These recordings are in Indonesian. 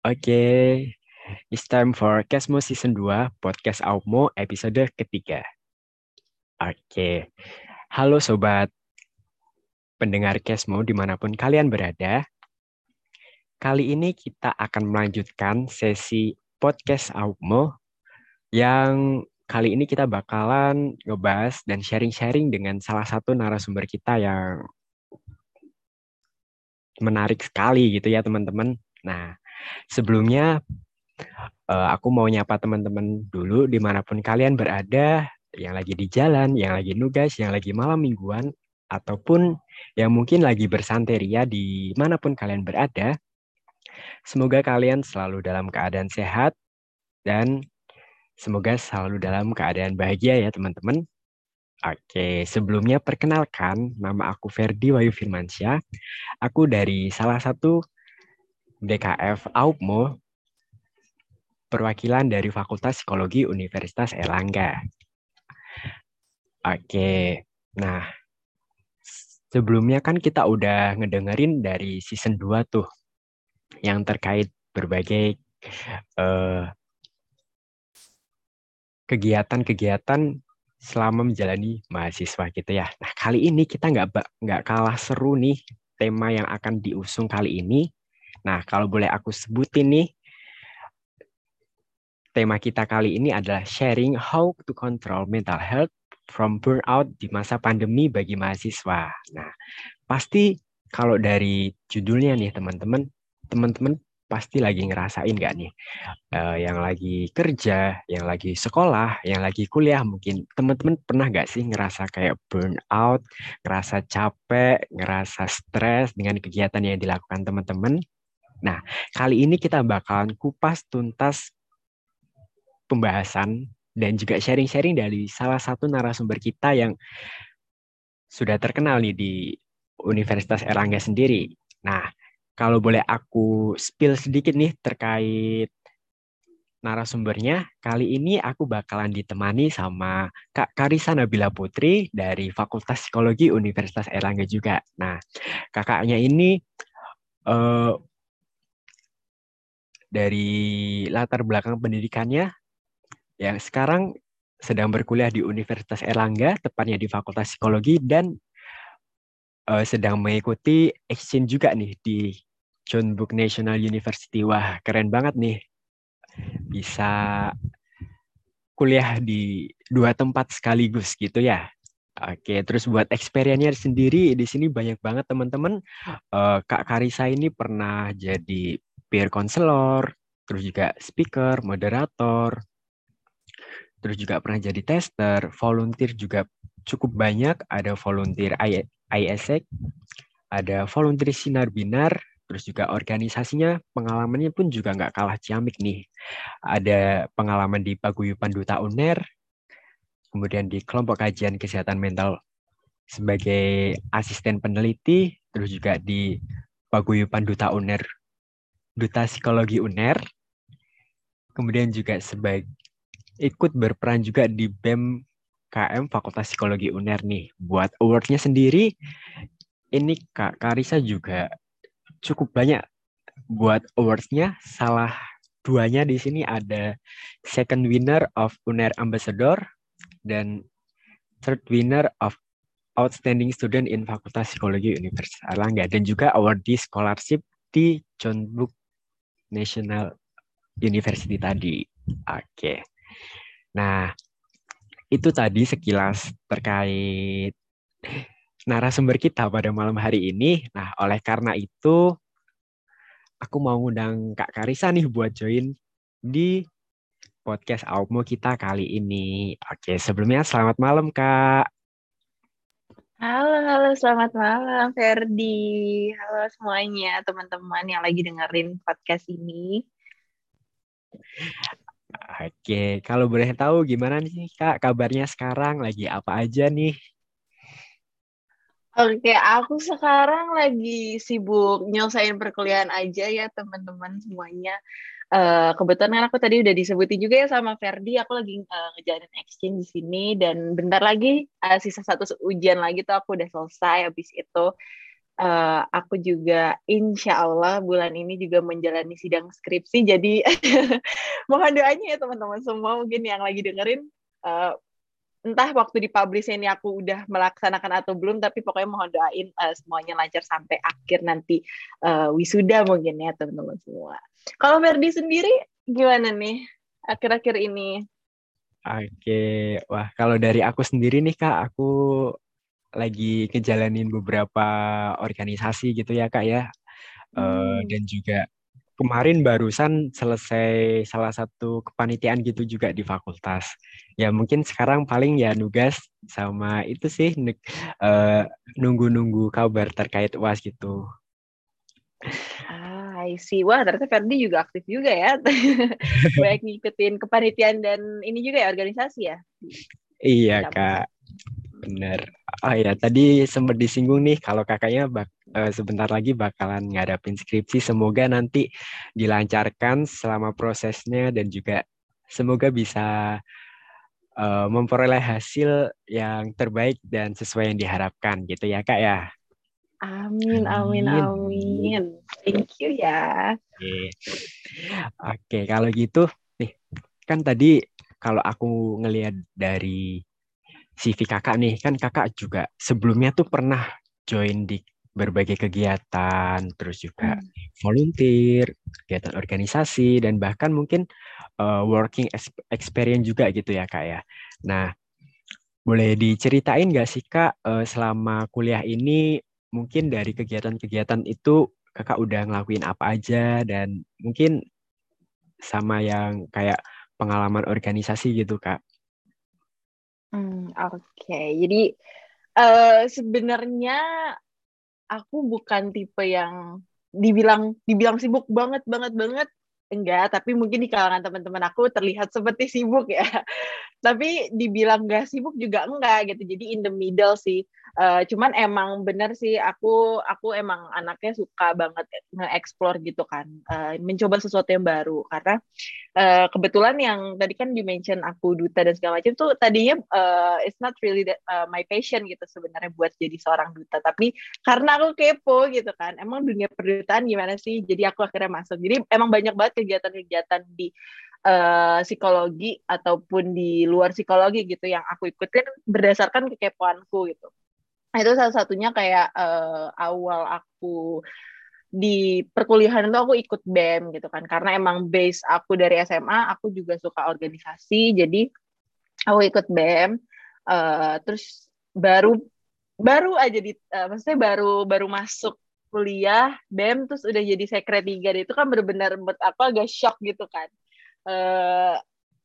Oke, it's time for Kesmo Season 2, Podcast Aupmo episode ketiga. Oke, halo sobat pendengar Kesmo di mana pun kalian berada. Kali ini kita akan melanjutkan sesi Podcast Aupmo yang kali ini kita bakalan ngebahas dan sharing-sharing dengan salah satu narasumber kita yang menarik sekali gitu ya teman-teman. Nah, Sebelumnya, uh, aku mau nyapa teman-teman dulu di mana pun kalian berada, yang lagi di jalan, yang lagi nugas, yang lagi malam mingguan, ataupun yang mungkin lagi bersanteria di mana pun kalian berada. Semoga kalian selalu dalam keadaan sehat dan semoga selalu dalam keadaan bahagia ya teman-teman. Oke, sebelumnya perkenalkan nama aku Ferdi Wayu Firmansyah. Aku dari salah satu DKF AUPMO, perwakilan dari Fakultas Psikologi Universitas Erlangga. Oke, nah sebelumnya kan kita udah ngedengerin dari season 2 tuh yang terkait berbagai kegiatan kegiatan-kegiatan selama menjalani mahasiswa gitu ya. Nah kali ini kita nggak nggak kalah seru nih tema yang akan diusung kali ini Nah, kalau boleh aku sebutin nih, tema kita kali ini adalah sharing how to control mental health from burnout di masa pandemi bagi mahasiswa. Nah, pasti kalau dari judulnya nih teman-teman, teman-teman pasti lagi ngerasain nggak nih uh, yang lagi kerja, yang lagi sekolah, yang lagi kuliah mungkin teman-teman pernah nggak sih ngerasa kayak burnout, ngerasa capek, ngerasa stres dengan kegiatan yang dilakukan teman-teman? Nah, kali ini kita bakalan kupas tuntas pembahasan dan juga sharing-sharing dari salah satu narasumber kita yang sudah terkenal nih di Universitas Erlangga sendiri. Nah, kalau boleh aku spill sedikit nih terkait narasumbernya, kali ini aku bakalan ditemani sama Kak Karisa Nabila Putri dari Fakultas Psikologi Universitas Erlangga juga. Nah, kakaknya ini uh, dari latar belakang pendidikannya yang sekarang sedang berkuliah di Universitas Erlangga, tepatnya di Fakultas Psikologi dan uh, sedang mengikuti exchange juga nih di John National University. Wah, keren banget nih. Bisa kuliah di dua tempat sekaligus gitu ya. Oke, terus buat experience sendiri di sini banyak banget teman-teman. Uh, Kak Karisa ini pernah jadi peer counselor, terus juga speaker, moderator, terus juga pernah jadi tester, volunteer juga cukup banyak, ada volunteer ISEC, ada volunteer sinar binar, terus juga organisasinya pengalamannya pun juga nggak kalah ciamik nih. Ada pengalaman di Paguyupan Duta UNER, kemudian di kelompok kajian kesehatan mental sebagai asisten peneliti, terus juga di Paguyupan Duta UNER Duta Psikologi UNER. Kemudian juga sebagai ikut berperan juga di BEM KM Fakultas Psikologi UNER nih. Buat awardnya sendiri, ini Kak Karisa juga cukup banyak buat awardsnya. Salah duanya di sini ada second winner of UNER Ambassador dan third winner of Outstanding Student in Fakultas Psikologi Universitas Erlangga dan juga awardee scholarship di John Book National University tadi. Oke. Nah, itu tadi sekilas terkait narasumber kita pada malam hari ini. Nah, oleh karena itu aku mau undang Kak Karisa nih buat join di podcast Aupmo kita kali ini. Oke, sebelumnya selamat malam Kak. Halo, halo, selamat malam Ferdi. Halo semuanya, teman-teman yang lagi dengerin podcast ini. Oke, kalau boleh tahu gimana nih Kak kabarnya sekarang? Lagi apa aja nih? Oke, aku sekarang lagi sibuk nyelesain perkuliahan aja ya teman-teman semuanya uh, kebetulan kan aku tadi udah disebutin juga ya sama Ferdi, aku lagi uh, ngejalanin exchange di sini dan bentar lagi uh, sisa satu ujian lagi tuh aku udah selesai. Habis itu uh, aku juga insya Allah bulan ini juga menjalani sidang skripsi. Jadi mohon doanya ya teman-teman semua mungkin yang lagi dengerin. Uh, entah waktu dipublish ini aku udah melaksanakan atau belum, tapi pokoknya mohon doain uh, semuanya lancar sampai akhir nanti uh, wisuda mungkin ya teman-teman semua. Kalau Verdi sendiri gimana nih akhir-akhir ini? Oke, wah kalau dari aku sendiri nih kak, aku lagi ngejalanin beberapa organisasi gitu ya kak ya, hmm. uh, dan juga kemarin barusan selesai salah satu kepanitiaan gitu juga di fakultas. Ya mungkin sekarang paling ya nugas sama itu sih uh, nunggu-nunggu kabar terkait uas gitu. I see. Wah, ternyata Ferdi juga aktif juga ya. Baik ngikutin kepanitiaan dan ini juga ya organisasi ya. Iya, Kak. Benar. Oh ya, tadi sempat disinggung nih kalau kakaknya bak uh, sebentar lagi bakalan ngadapin skripsi. Semoga nanti dilancarkan selama prosesnya dan juga semoga bisa uh, memperoleh hasil yang terbaik dan sesuai yang diharapkan gitu ya, Kak ya. Amin, amin, amin. Thank you ya. Oke, Oke kalau gitu nih kan tadi kalau aku ngelihat dari CV kakak nih kan kakak juga sebelumnya tuh pernah join di berbagai kegiatan, terus juga hmm. volunteer, kegiatan organisasi dan bahkan mungkin uh, working experience juga gitu ya kak ya. Nah boleh diceritain nggak sih kak uh, selama kuliah ini mungkin dari kegiatan-kegiatan itu kakak udah ngelakuin apa aja dan mungkin sama yang kayak pengalaman organisasi gitu kak. Hmm, Oke, jadi uh, sebenarnya aku bukan tipe yang dibilang dibilang sibuk banget banget banget enggak, tapi mungkin di kalangan teman-teman aku terlihat seperti sibuk ya. tapi dibilang gak sibuk juga enggak gitu. Jadi in the middle sih. Uh, cuman emang bener sih aku aku emang anaknya suka banget nge-explore gitu kan. Uh, mencoba sesuatu yang baru karena uh, kebetulan yang tadi kan dimention aku duta dan segala macam tuh tadinya uh, it's not really that, uh, my passion gitu sebenarnya buat jadi seorang duta, tapi karena aku kepo gitu kan. Emang dunia perdutaan gimana sih? Jadi aku akhirnya masuk. Jadi emang banyak banget kegiatan-kegiatan di uh, psikologi ataupun di luar psikologi gitu yang aku ikutin berdasarkan kekepoanku gitu. Nah, itu salah satunya kayak uh, awal aku di perkuliahan itu aku ikut BEM gitu kan karena emang base aku dari SMA aku juga suka organisasi jadi aku ikut BEM uh, terus baru baru aja di uh, maksudnya baru baru masuk kuliah BEM terus udah jadi sekretariat itu kan benar-benar buat aku agak shock gitu kan. Uh,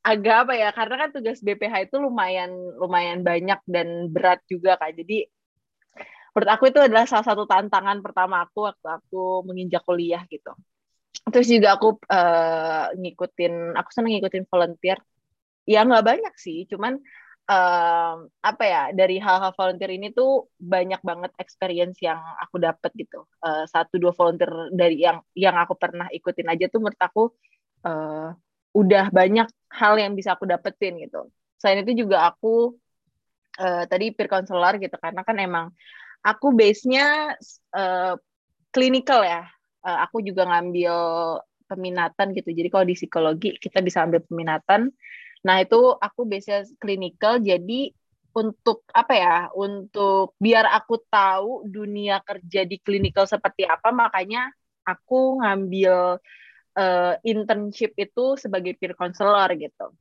agak apa ya karena kan tugas BPH itu lumayan lumayan banyak dan berat juga kan. Jadi menurut aku itu adalah salah satu tantangan pertama aku waktu aku menginjak kuliah gitu. Terus juga aku uh, ngikutin aku senang ngikutin volunteer. Ya nggak banyak sih cuman uh, apa ya dari hal-hal volunteer ini tuh banyak banget experience yang aku dapat gitu uh, satu dua volunteer dari yang yang aku pernah ikutin aja tuh menurut aku uh, udah banyak hal yang bisa aku dapetin gitu. Selain itu juga aku uh, tadi peer counselor gitu karena kan emang aku base-nya uh, ya. Uh, aku juga ngambil peminatan gitu. Jadi kalau di psikologi kita bisa ambil peminatan. Nah, itu aku base-nya clinical jadi untuk apa ya? Untuk biar aku tahu dunia kerja di clinical seperti apa, makanya aku ngambil uh, internship itu sebagai peer counselor gitu.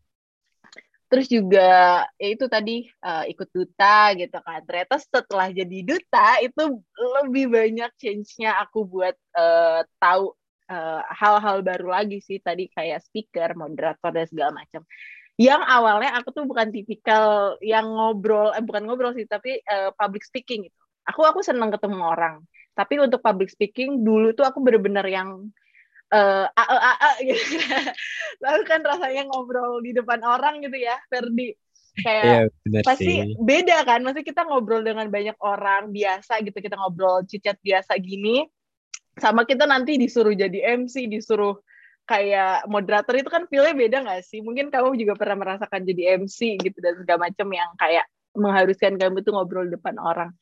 Terus juga ya itu tadi uh, ikut duta gitu kan. Ternyata setelah jadi duta itu lebih banyak change-nya aku buat uh, tahu hal-hal uh, baru lagi sih tadi kayak speaker, moderator dan segala macam. Yang awalnya aku tuh bukan tipikal yang ngobrol, eh bukan ngobrol sih, tapi uh, public speaking gitu. Aku aku senang ketemu orang. Tapi untuk public speaking dulu tuh aku bener-bener yang uh, a a a gitu. Lalu kan rasanya ngobrol di depan orang gitu ya, Ferdi. Kayak iya, pasti sih. beda kan, masih kita ngobrol dengan banyak orang biasa gitu, kita ngobrol cicat biasa gini, sama kita nanti disuruh jadi MC, disuruh kayak moderator itu kan feelnya beda gak sih? Mungkin kamu juga pernah merasakan jadi MC gitu dan segala macam yang kayak mengharuskan kamu tuh ngobrol depan orang.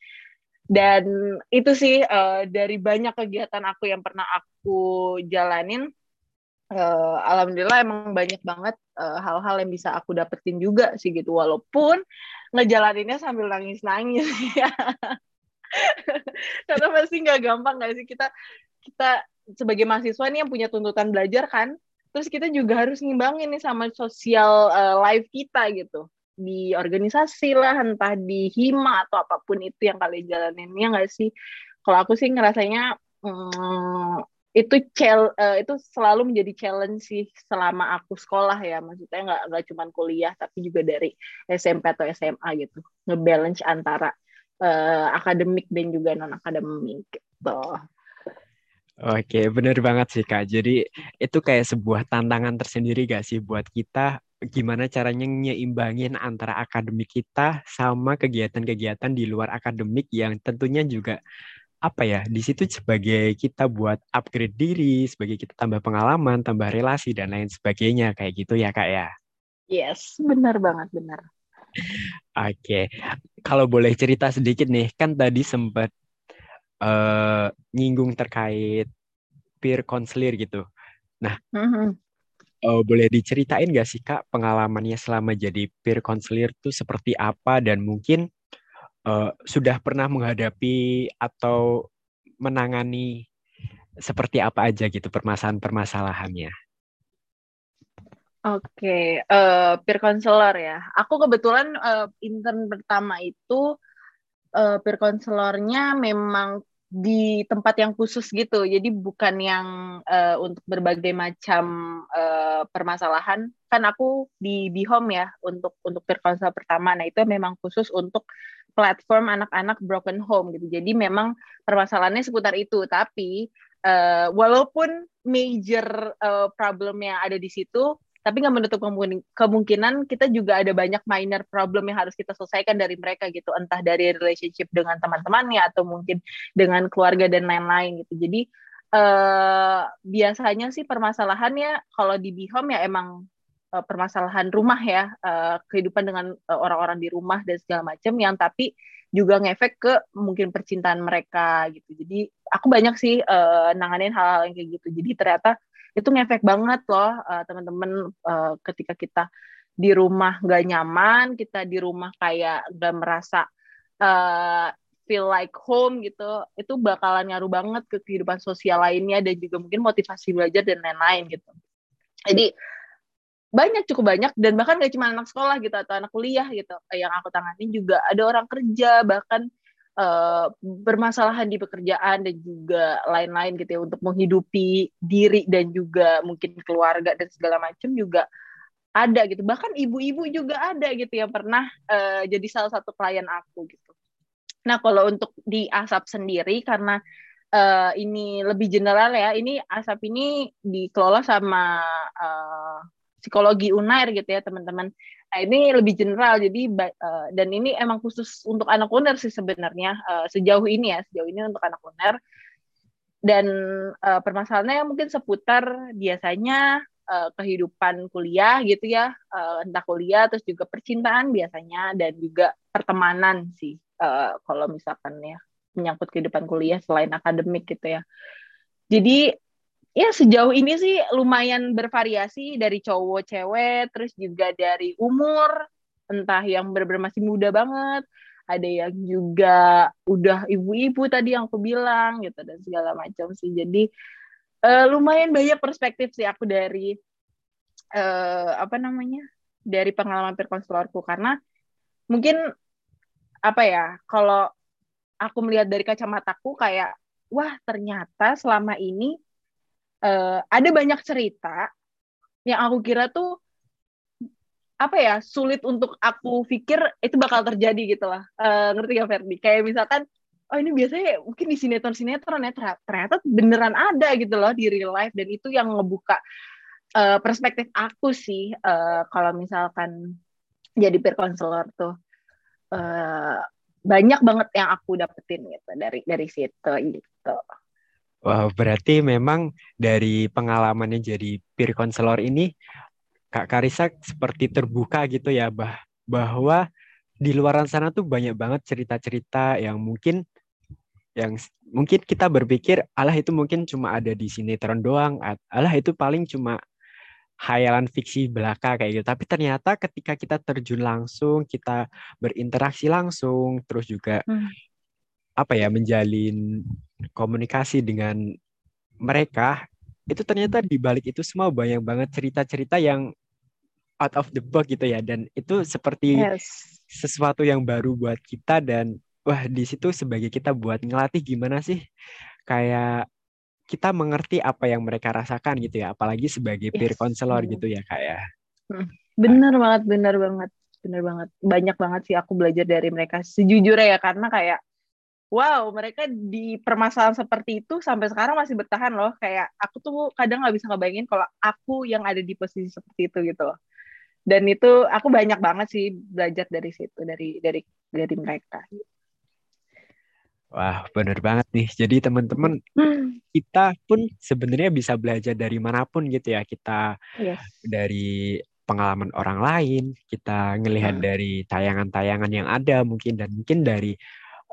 dan itu sih uh, dari banyak kegiatan aku yang pernah aku jalanin uh, alhamdulillah emang banyak banget hal-hal uh, yang bisa aku dapetin juga sih gitu walaupun ngejalaninnya sambil nangis-nangis ya karena pasti nggak gampang nggak sih kita kita sebagai mahasiswa nih yang punya tuntutan belajar kan terus kita juga harus ngimbangin nih sama sosial uh, life kita gitu. Di organisasi lah entah di hima atau apa pun itu yang kalian jalanin ya nggak sih? Kalau aku sih ngerasanya hmm, itu cel uh, itu selalu menjadi challenge sih selama aku sekolah ya. Maksudnya nggak nggak cuma kuliah tapi juga dari SMP atau SMA gitu. Ngebalance antara uh, akademik dan juga non akademik gitu. Oke, bener banget sih Kak. Jadi itu kayak sebuah tantangan tersendiri gak sih buat kita gimana caranya nyeimbangin antara akademik kita sama kegiatan-kegiatan di luar akademik yang tentunya juga apa ya di situ sebagai kita buat upgrade diri, sebagai kita tambah pengalaman, tambah relasi dan lain sebagainya kayak gitu ya kak ya. Yes, benar banget benar. Oke, kalau boleh cerita sedikit nih, kan tadi sempat uh, nyinggung terkait peer counselor gitu. Nah, mm-hmm. uh, boleh diceritain gak sih kak pengalamannya selama jadi peer counselor itu seperti apa dan mungkin uh, sudah pernah menghadapi atau menangani seperti apa aja gitu permasalahan-permasalahannya? Oke, okay. uh, peer counselor ya. Aku kebetulan uh, intern pertama itu uh, peer counselornya memang di tempat yang khusus gitu. Jadi bukan yang uh, untuk berbagai macam uh, permasalahan. Kan aku di Bihom ya untuk untuk peer counselor pertama. Nah itu memang khusus untuk platform anak-anak broken home gitu. Jadi memang permasalahannya seputar itu, tapi uh, walaupun major uh, problem yang ada di situ, tapi nggak menutup kemungkinan kita juga ada banyak minor problem yang harus kita selesaikan dari mereka gitu, entah dari relationship dengan teman-temannya atau mungkin dengan keluarga dan lain-lain gitu. Jadi uh, biasanya sih permasalahannya kalau di Bihom ya emang uh, permasalahan rumah ya. Uh, kehidupan dengan uh, orang-orang di rumah dan segala macam yang tapi juga ngefek ke mungkin percintaan mereka gitu. Jadi aku banyak sih uh, nanganin hal-hal yang kayak gitu. Jadi ternyata itu ngefek banget loh uh, teman-teman uh, ketika kita di rumah gak nyaman kita di rumah kayak gak merasa uh, feel like home gitu itu bakalan ngaruh banget ke kehidupan sosial lainnya dan juga mungkin motivasi belajar dan lain-lain gitu. Jadi banyak cukup banyak dan bahkan gak cuma anak sekolah gitu atau anak kuliah gitu yang aku tangani juga ada orang kerja bahkan uh, bermasalahan di pekerjaan dan juga lain-lain gitu ya untuk menghidupi diri dan juga mungkin keluarga dan segala macam juga ada gitu bahkan ibu-ibu juga ada gitu yang pernah uh, jadi salah satu klien aku gitu nah kalau untuk di asap sendiri karena uh, ini lebih general ya ini asap ini dikelola sama uh, psikologi unair gitu ya teman-teman. Nah ini lebih general jadi uh, dan ini emang khusus untuk anak unair sih sebenarnya uh, sejauh ini ya sejauh ini untuk anak unair dan uh, permasalahannya mungkin seputar biasanya uh, kehidupan kuliah gitu ya uh, entah kuliah terus juga percintaan biasanya dan juga pertemanan sih uh, kalau misalkan ya menyangkut kehidupan kuliah selain akademik gitu ya. Jadi ya sejauh ini sih lumayan bervariasi dari cowok cewek terus juga dari umur. Entah yang benar-benar masih muda banget ada yang juga udah ibu-ibu tadi yang aku bilang gitu dan segala macam sih. Jadi uh, lumayan banyak perspektif sih aku dari uh, apa namanya dari pengalaman perkonselorku karena mungkin apa ya kalau aku melihat dari kacamataku kayak wah ternyata selama ini uh, ada banyak cerita yang aku kira tuh apa ya sulit untuk aku pikir itu bakal terjadi gitu lah. Uh, ngerti gak Ferdi? Kayak misalkan oh ini biasanya mungkin di sinetron sinetron ya ternyata beneran ada gitu loh di real life. Dan itu yang ngebuka uh, perspektif aku sih uh, kalau misalkan jadi peer counselor tuh uh, banyak banget yang aku dapetin gitu dari dari situ gitu. Wah, berarti memang dari pengalamannya jadi peer counselor ini Kak Karisa seperti terbuka gitu ya bah bahwa di luar sana tuh banyak banget cerita-cerita yang mungkin yang mungkin kita berpikir Allah itu mungkin cuma ada di sinetron doang, Allah itu paling cuma hayalan fiksi belaka kayak gitu. Tapi ternyata ketika kita terjun langsung, kita berinteraksi langsung, terus juga hmm. apa ya menjalin komunikasi dengan mereka, itu ternyata di balik itu semua banyak banget cerita-cerita yang out of the box gitu ya dan itu seperti yes. sesuatu yang baru buat kita dan wah di situ sebagai kita buat ngelatih gimana sih kayak kita mengerti apa yang mereka rasakan gitu ya apalagi sebagai yes. peer counselor gitu ya kayak ya. hmm. bener banget bener banget bener banget banyak banget sih aku belajar dari mereka sejujurnya ya karena kayak wow mereka di permasalahan seperti itu sampai sekarang masih bertahan loh kayak aku tuh kadang nggak bisa ngebayangin kalau aku yang ada di posisi seperti itu gitu loh dan itu aku banyak banget sih belajar dari situ dari dari dari mereka Wah, benar banget nih. Jadi teman-teman, kita pun sebenarnya bisa belajar dari mana pun gitu ya. Kita yes. dari pengalaman orang lain, kita ngelihat hmm. dari tayangan-tayangan yang ada mungkin dan mungkin dari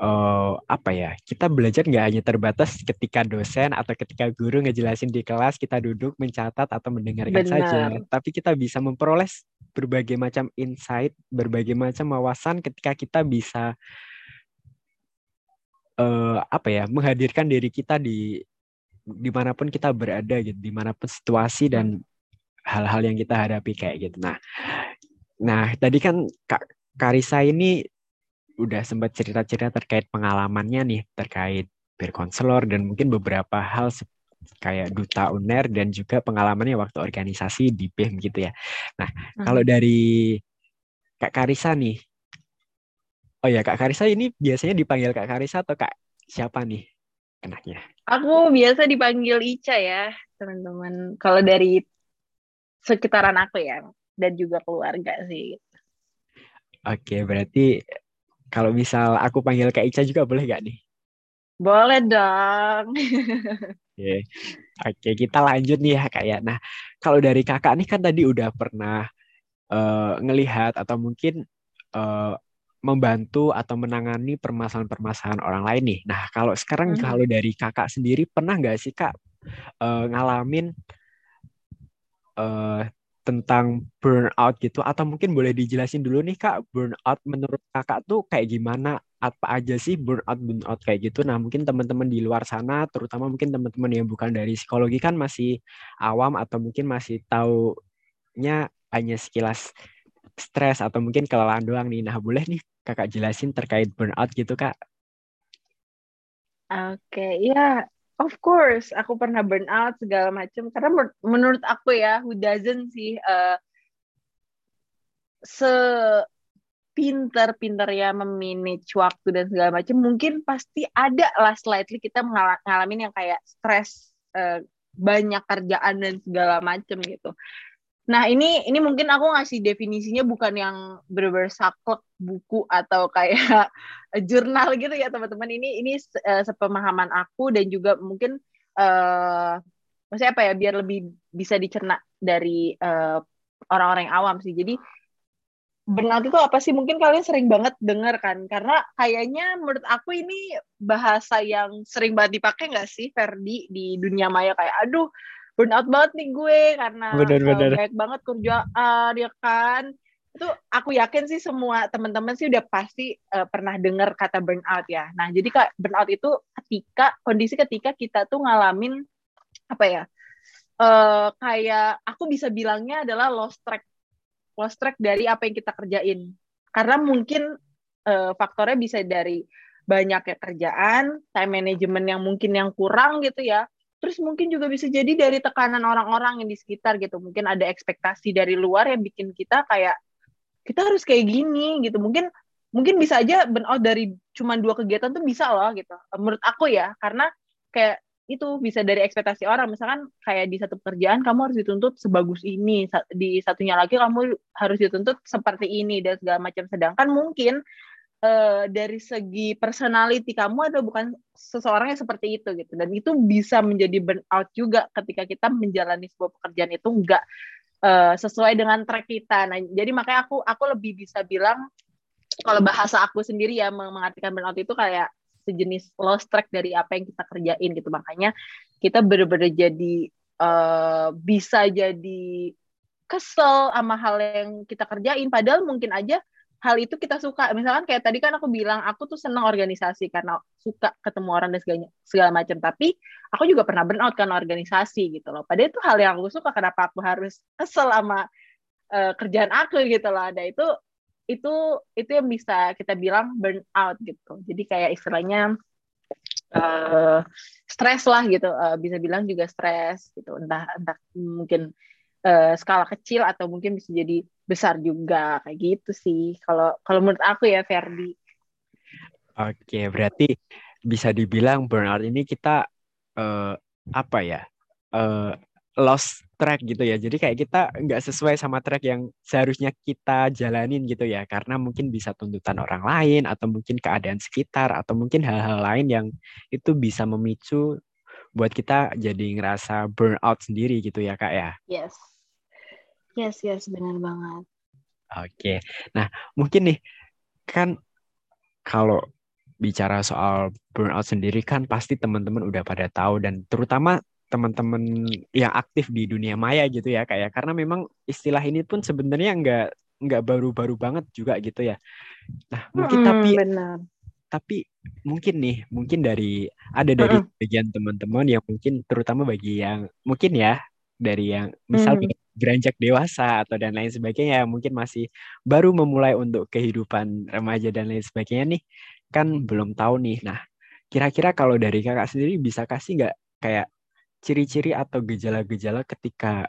uh, apa ya? Kita belajar nggak hanya terbatas ketika dosen atau ketika guru ngejelasin di kelas kita duduk mencatat atau mendengarkan Benar. saja, tapi kita bisa memperoleh berbagai macam insight, berbagai macam wawasan ketika kita bisa uh, apa ya menghadirkan diri kita di di mana pun kita berada gitu di mana pun situasi dan hal-hal yang kita hadapi kayak gitu nah nah tadi kan kak Karisa ini udah sempat cerita-cerita terkait pengalamannya nih terkait berkonselor dan mungkin beberapa hal kayak duta uner dan juga pengalamannya waktu organisasi di BEM gitu ya. Nah, hmm. kalau dari Kak Karisa nih, Oh ya Kak Karisa ini biasanya dipanggil Kak Karisa atau Kak siapa nih enaknya? Aku biasa dipanggil Ica ya teman-teman. Kalau dari sekitaran aku ya dan juga keluarga sih. Oke berarti kalau misal aku panggil Kak Ica juga boleh gak nih? Boleh dong. Oke, Oke kita lanjut nih ya Kak ya. Nah kalau dari kakak nih kan tadi udah pernah uh, ngelihat atau mungkin uh, membantu atau menangani permasalahan-permasalahan orang lain nih. Nah, kalau sekarang hmm. kalau dari kakak sendiri pernah nggak sih kak uh, ngalamin uh, tentang burnout gitu? Atau mungkin boleh dijelasin dulu nih kak, burnout menurut kakak tuh kayak gimana? Apa aja sih burnout burnout kayak gitu? Nah, mungkin teman-teman di luar sana, terutama mungkin teman-teman yang bukan dari psikologi kan masih awam atau mungkin masih taunya hanya sekilas stres atau mungkin kelelahan doang nih. Nah, boleh nih kakak jelasin terkait burnout gitu kak? Oke, okay, ya, of course, aku pernah burnout segala macam. Karena menurut aku ya, who doesn't sih uh, se pinter-pinter ya memanage waktu dan segala macam mungkin pasti ada lah slightly kita mengalami yang kayak stres uh, banyak kerjaan dan segala macam gitu Nah ini ini mungkin aku ngasih definisinya bukan yang bener-bener saklek buku atau kayak jurnal gitu ya teman-teman. Ini ini uh, sepemahaman aku dan juga mungkin uh, maksudnya apa ya biar lebih bisa dicerna dari orang orang-orang yang awam sih. Jadi burnout itu apa sih? Mungkin kalian sering banget dengar kan? Karena kayaknya menurut aku ini bahasa yang sering banget dipakai nggak sih Ferdi di dunia maya kayak aduh burnout banget nih gue karena bener, bener. banyak banget kerjaan ya kan itu aku yakin sih semua teman-teman sih udah pasti uh, pernah dengar kata burnout ya. Nah, jadi kak burnout itu ketika kondisi ketika kita tuh ngalamin apa ya? Uh, kayak aku bisa bilangnya adalah lost track lost track dari apa yang kita kerjain. Karena mungkin uh, faktornya bisa dari banyaknya kerjaan, time management yang mungkin yang kurang gitu ya Terus mungkin juga bisa jadi dari tekanan orang-orang yang di sekitar gitu. Mungkin ada ekspektasi dari luar yang bikin kita kayak kita harus kayak gini gitu. Mungkin mungkin bisa aja burnout dari cuma dua kegiatan tuh bisa loh gitu. Menurut aku ya, karena kayak itu bisa dari ekspektasi orang. Misalkan kayak di satu pekerjaan kamu harus dituntut sebagus ini, di satunya lagi kamu harus dituntut seperti ini dan segala macam. Sedangkan mungkin uh, dari segi personality kamu ada bukan seseorang yang seperti itu gitu. Dan itu bisa menjadi burnout juga ketika kita menjalani sebuah pekerjaan itu enggak uh, sesuai dengan track kita. Nah jadi makanya aku aku lebih bisa bilang kalau bahasa aku sendiri ya mengartikan burnout itu kayak sejenis lost track dari apa yang kita kerjain gitu. Makanya kita bener-bener jadi uh, bisa jadi kesel sama hal yang kita kerjain. Padahal mungkin aja hal itu kita suka. Misalkan kayak tadi kan aku bilang aku tuh senang organisasi karena suka ketemu orang dan segala, segala macam. Tapi aku juga pernah burnout karena organisasi gitu loh. Padahal itu hal yang aku suka. Kenapa aku harus kesel sama uh, kerjaan aku gitu loh. Ada itu itu itu yang bisa kita bilang burnout gitu. Jadi kayak istilahnya uh, stres lah gitu. Uh, bisa bilang juga stres gitu. Entah entah mungkin uh, skala kecil atau mungkin bisa jadi besar juga kayak gitu sih kalau kalau menurut aku ya Ferdi. Oke, berarti bisa dibilang burnout ini kita uh, apa ya? Uh, lost track gitu ya. Jadi kayak kita nggak sesuai sama track yang seharusnya kita jalanin gitu ya. Karena mungkin bisa tuntutan orang lain atau mungkin keadaan sekitar atau mungkin hal-hal lain yang itu bisa memicu buat kita jadi ngerasa burnout sendiri gitu ya kak ya. Yes. Yes, yes, benar banget. Oke. Nah, mungkin nih kan kalau bicara soal burnout sendiri kan pasti teman-teman udah pada tahu dan terutama teman-teman yang aktif di dunia maya gitu ya kayak ya. karena memang istilah ini pun sebenarnya nggak nggak baru-baru banget juga gitu ya. Nah, mungkin hmm, tapi benar. Tapi mungkin nih mungkin dari ada dari hmm. bagian teman-teman yang mungkin terutama bagi yang mungkin ya dari yang misal hmm beranjak dewasa atau dan lain sebagainya mungkin masih baru memulai untuk kehidupan remaja dan lain sebagainya nih kan belum tahu nih. Nah, kira-kira kalau dari kakak sendiri bisa kasih nggak kayak ciri-ciri atau gejala-gejala ketika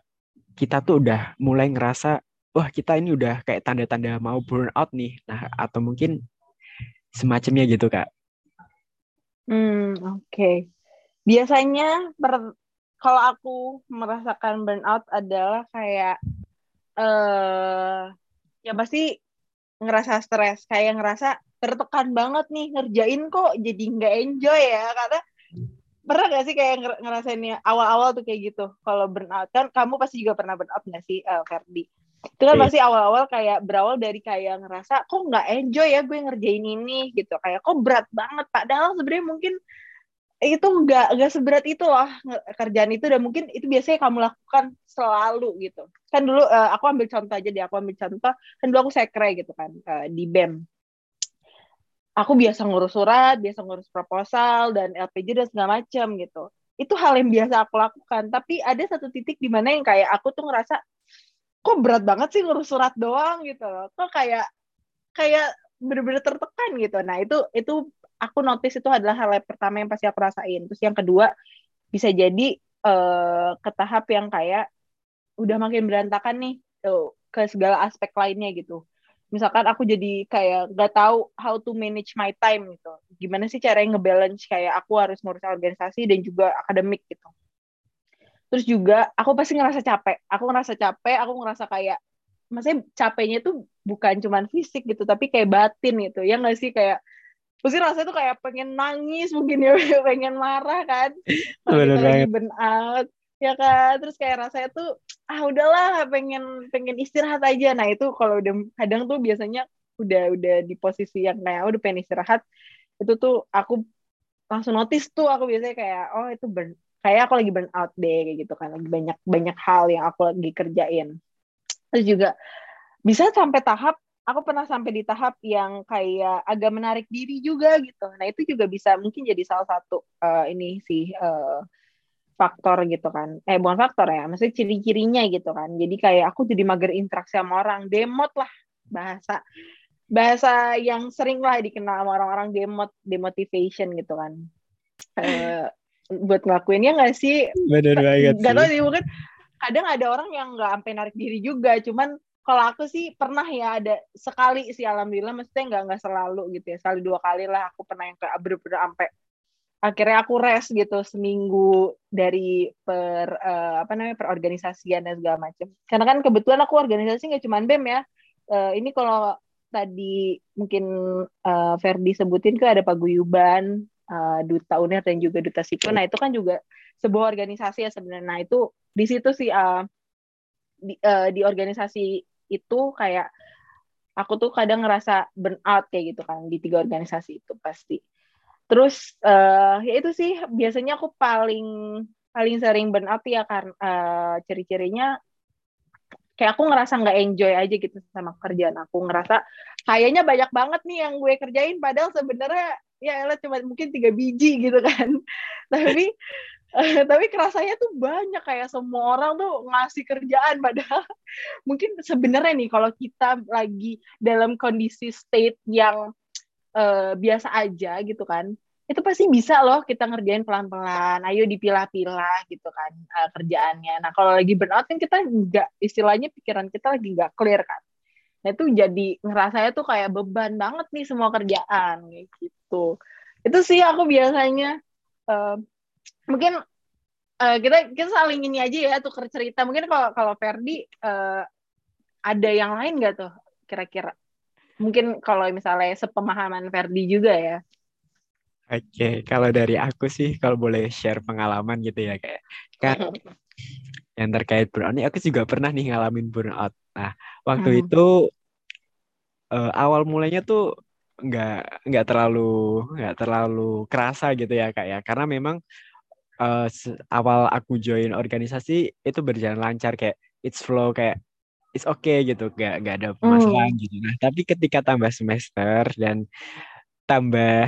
kita tuh udah mulai ngerasa wah kita ini udah kayak tanda-tanda mau burn out nih. Nah, atau mungkin semacamnya gitu, Kak. Hmm, oke. Okay. Biasanya per kalau aku merasakan burnout adalah kayak eh uh, ya pasti ngerasa stres kayak ngerasa tertekan banget nih ngerjain kok jadi nggak enjoy ya karena pernah gak sih kayak ngerasainnya awal-awal tuh kayak gitu kalau burnout kan kamu pasti juga pernah burnout gak sih uh, Ferdi itu kan iya. pasti awal-awal kayak berawal dari kayak ngerasa kok nggak enjoy ya gue ngerjain ini gitu. Kayak kok berat banget? Padahal sebenarnya mungkin itu nggak nggak seberat itu loh kerjaan itu. Dan mungkin itu biasanya kamu lakukan selalu gitu. Kan dulu uh, aku ambil contoh aja deh aku ambil contoh kan dulu aku sekre gitu kan uh, di bem. Aku biasa ngurus surat biasa ngurus proposal dan LPG dan segala macam gitu. Itu hal yang biasa aku lakukan. Tapi ada satu titik di mana yang kayak aku tuh ngerasa kok berat banget sih ngurus surat doang gitu loh kok kayak kayak bener-bener tertekan gitu nah itu itu aku notice itu adalah hal yang pertama yang pasti aku rasain. Terus yang kedua bisa jadi uh, ke tahap yang kayak udah makin berantakan nih tuh, ke segala aspek lainnya gitu. Misalkan aku jadi kayak gak tahu how to manage my time gitu. Gimana sih caranya ngebalance kayak aku harus ngurus organisasi dan juga akademik gitu. Terus juga aku pasti ngerasa capek. Aku ngerasa capek, aku ngerasa kayak maksudnya capeknya tuh bukan cuman fisik gitu, tapi kayak batin gitu. Ya nggak sih? Kayak pasti rasanya tuh kayak pengen nangis mungkin ya pengen marah kan? Kita lagi burn out ya kan? Terus kayak rasanya tuh ah udahlah pengen pengen istirahat aja. Nah itu kalau udah kadang tuh biasanya udah udah di posisi yang kayak udah pengen istirahat. Itu tuh aku langsung notice tuh aku biasanya kayak oh itu burn kayak aku lagi burn out deh kayak gitu kan lagi banyak banyak hal yang aku lagi kerjain terus juga bisa sampai tahap aku pernah sampai di tahap yang kayak agak menarik diri juga gitu. Nah itu juga bisa mungkin jadi salah satu uh, ini sih uh, faktor gitu kan. Eh bukan faktor ya, maksudnya ciri-cirinya gitu kan. Jadi kayak aku jadi mager interaksi sama orang, demot lah bahasa bahasa yang sering lah dikenal sama orang-orang demot demotivation gitu kan. Uh, buat ngelakuinnya nggak sih? Benar banget. Gak tau sih mungkin kadang ada orang yang nggak sampai narik diri juga, cuman kalau aku sih pernah ya ada sekali sih alhamdulillah maksudnya nggak nggak selalu gitu ya sekali dua kali lah aku pernah yang kayak bener-bener sampai akhirnya aku rest gitu seminggu dari per uh, apa namanya perorganisasian dan segala macam karena kan kebetulan aku organisasi nggak cuma bem ya uh, ini kalau tadi mungkin uh, Ferdi sebutin kan ada paguyuban uh, duta uner dan juga duta sipil nah itu kan juga sebuah organisasi ya sebenarnya. Nah itu di situ sih uh, di, uh, di organisasi itu kayak aku tuh kadang ngerasa burn out kayak gitu kan di tiga organisasi itu pasti. Terus uh, ya itu sih biasanya aku paling paling sering burn out ya karena uh, ciri-cirinya kayak aku ngerasa nggak enjoy aja gitu sama kerjaan aku. Ngerasa kayaknya banyak banget nih yang gue kerjain padahal sebenarnya ya elah cuma mungkin tiga biji gitu kan. Tapi uh, tapi kerasanya tuh banyak kayak semua orang tuh ngasih kerjaan padahal mungkin sebenarnya nih kalau kita lagi dalam kondisi state yang uh, biasa aja gitu kan itu pasti bisa loh kita ngerjain pelan-pelan. Ayo dipilah-pilah gitu kan uh, kerjaannya. Nah kalau lagi burnout kan kita nggak istilahnya pikiran kita lagi nggak clear kan. Nah itu jadi ngerasanya tuh kayak beban banget nih semua kerjaan gitu itu sih aku biasanya uh, mungkin uh, kita kita saling ini aja ya tuh cerita mungkin kalau kalau Ferdi uh, ada yang lain nggak tuh kira-kira mungkin kalau misalnya sepemahaman Ferdi juga ya. Oke, kalau dari aku sih kalau boleh share pengalaman gitu ya kayak kan yang terkait burnout ini aku juga pernah nih ngalamin burnout. Nah, waktu hmm. itu uh, awal mulanya tuh nggak nggak terlalu nggak terlalu kerasa gitu ya kak ya. Karena memang uh, awal aku join organisasi itu berjalan lancar kayak it's flow kayak it's okay gitu. Gak gak ada masalah mm. gitu. Nah tapi ketika tambah semester dan tambah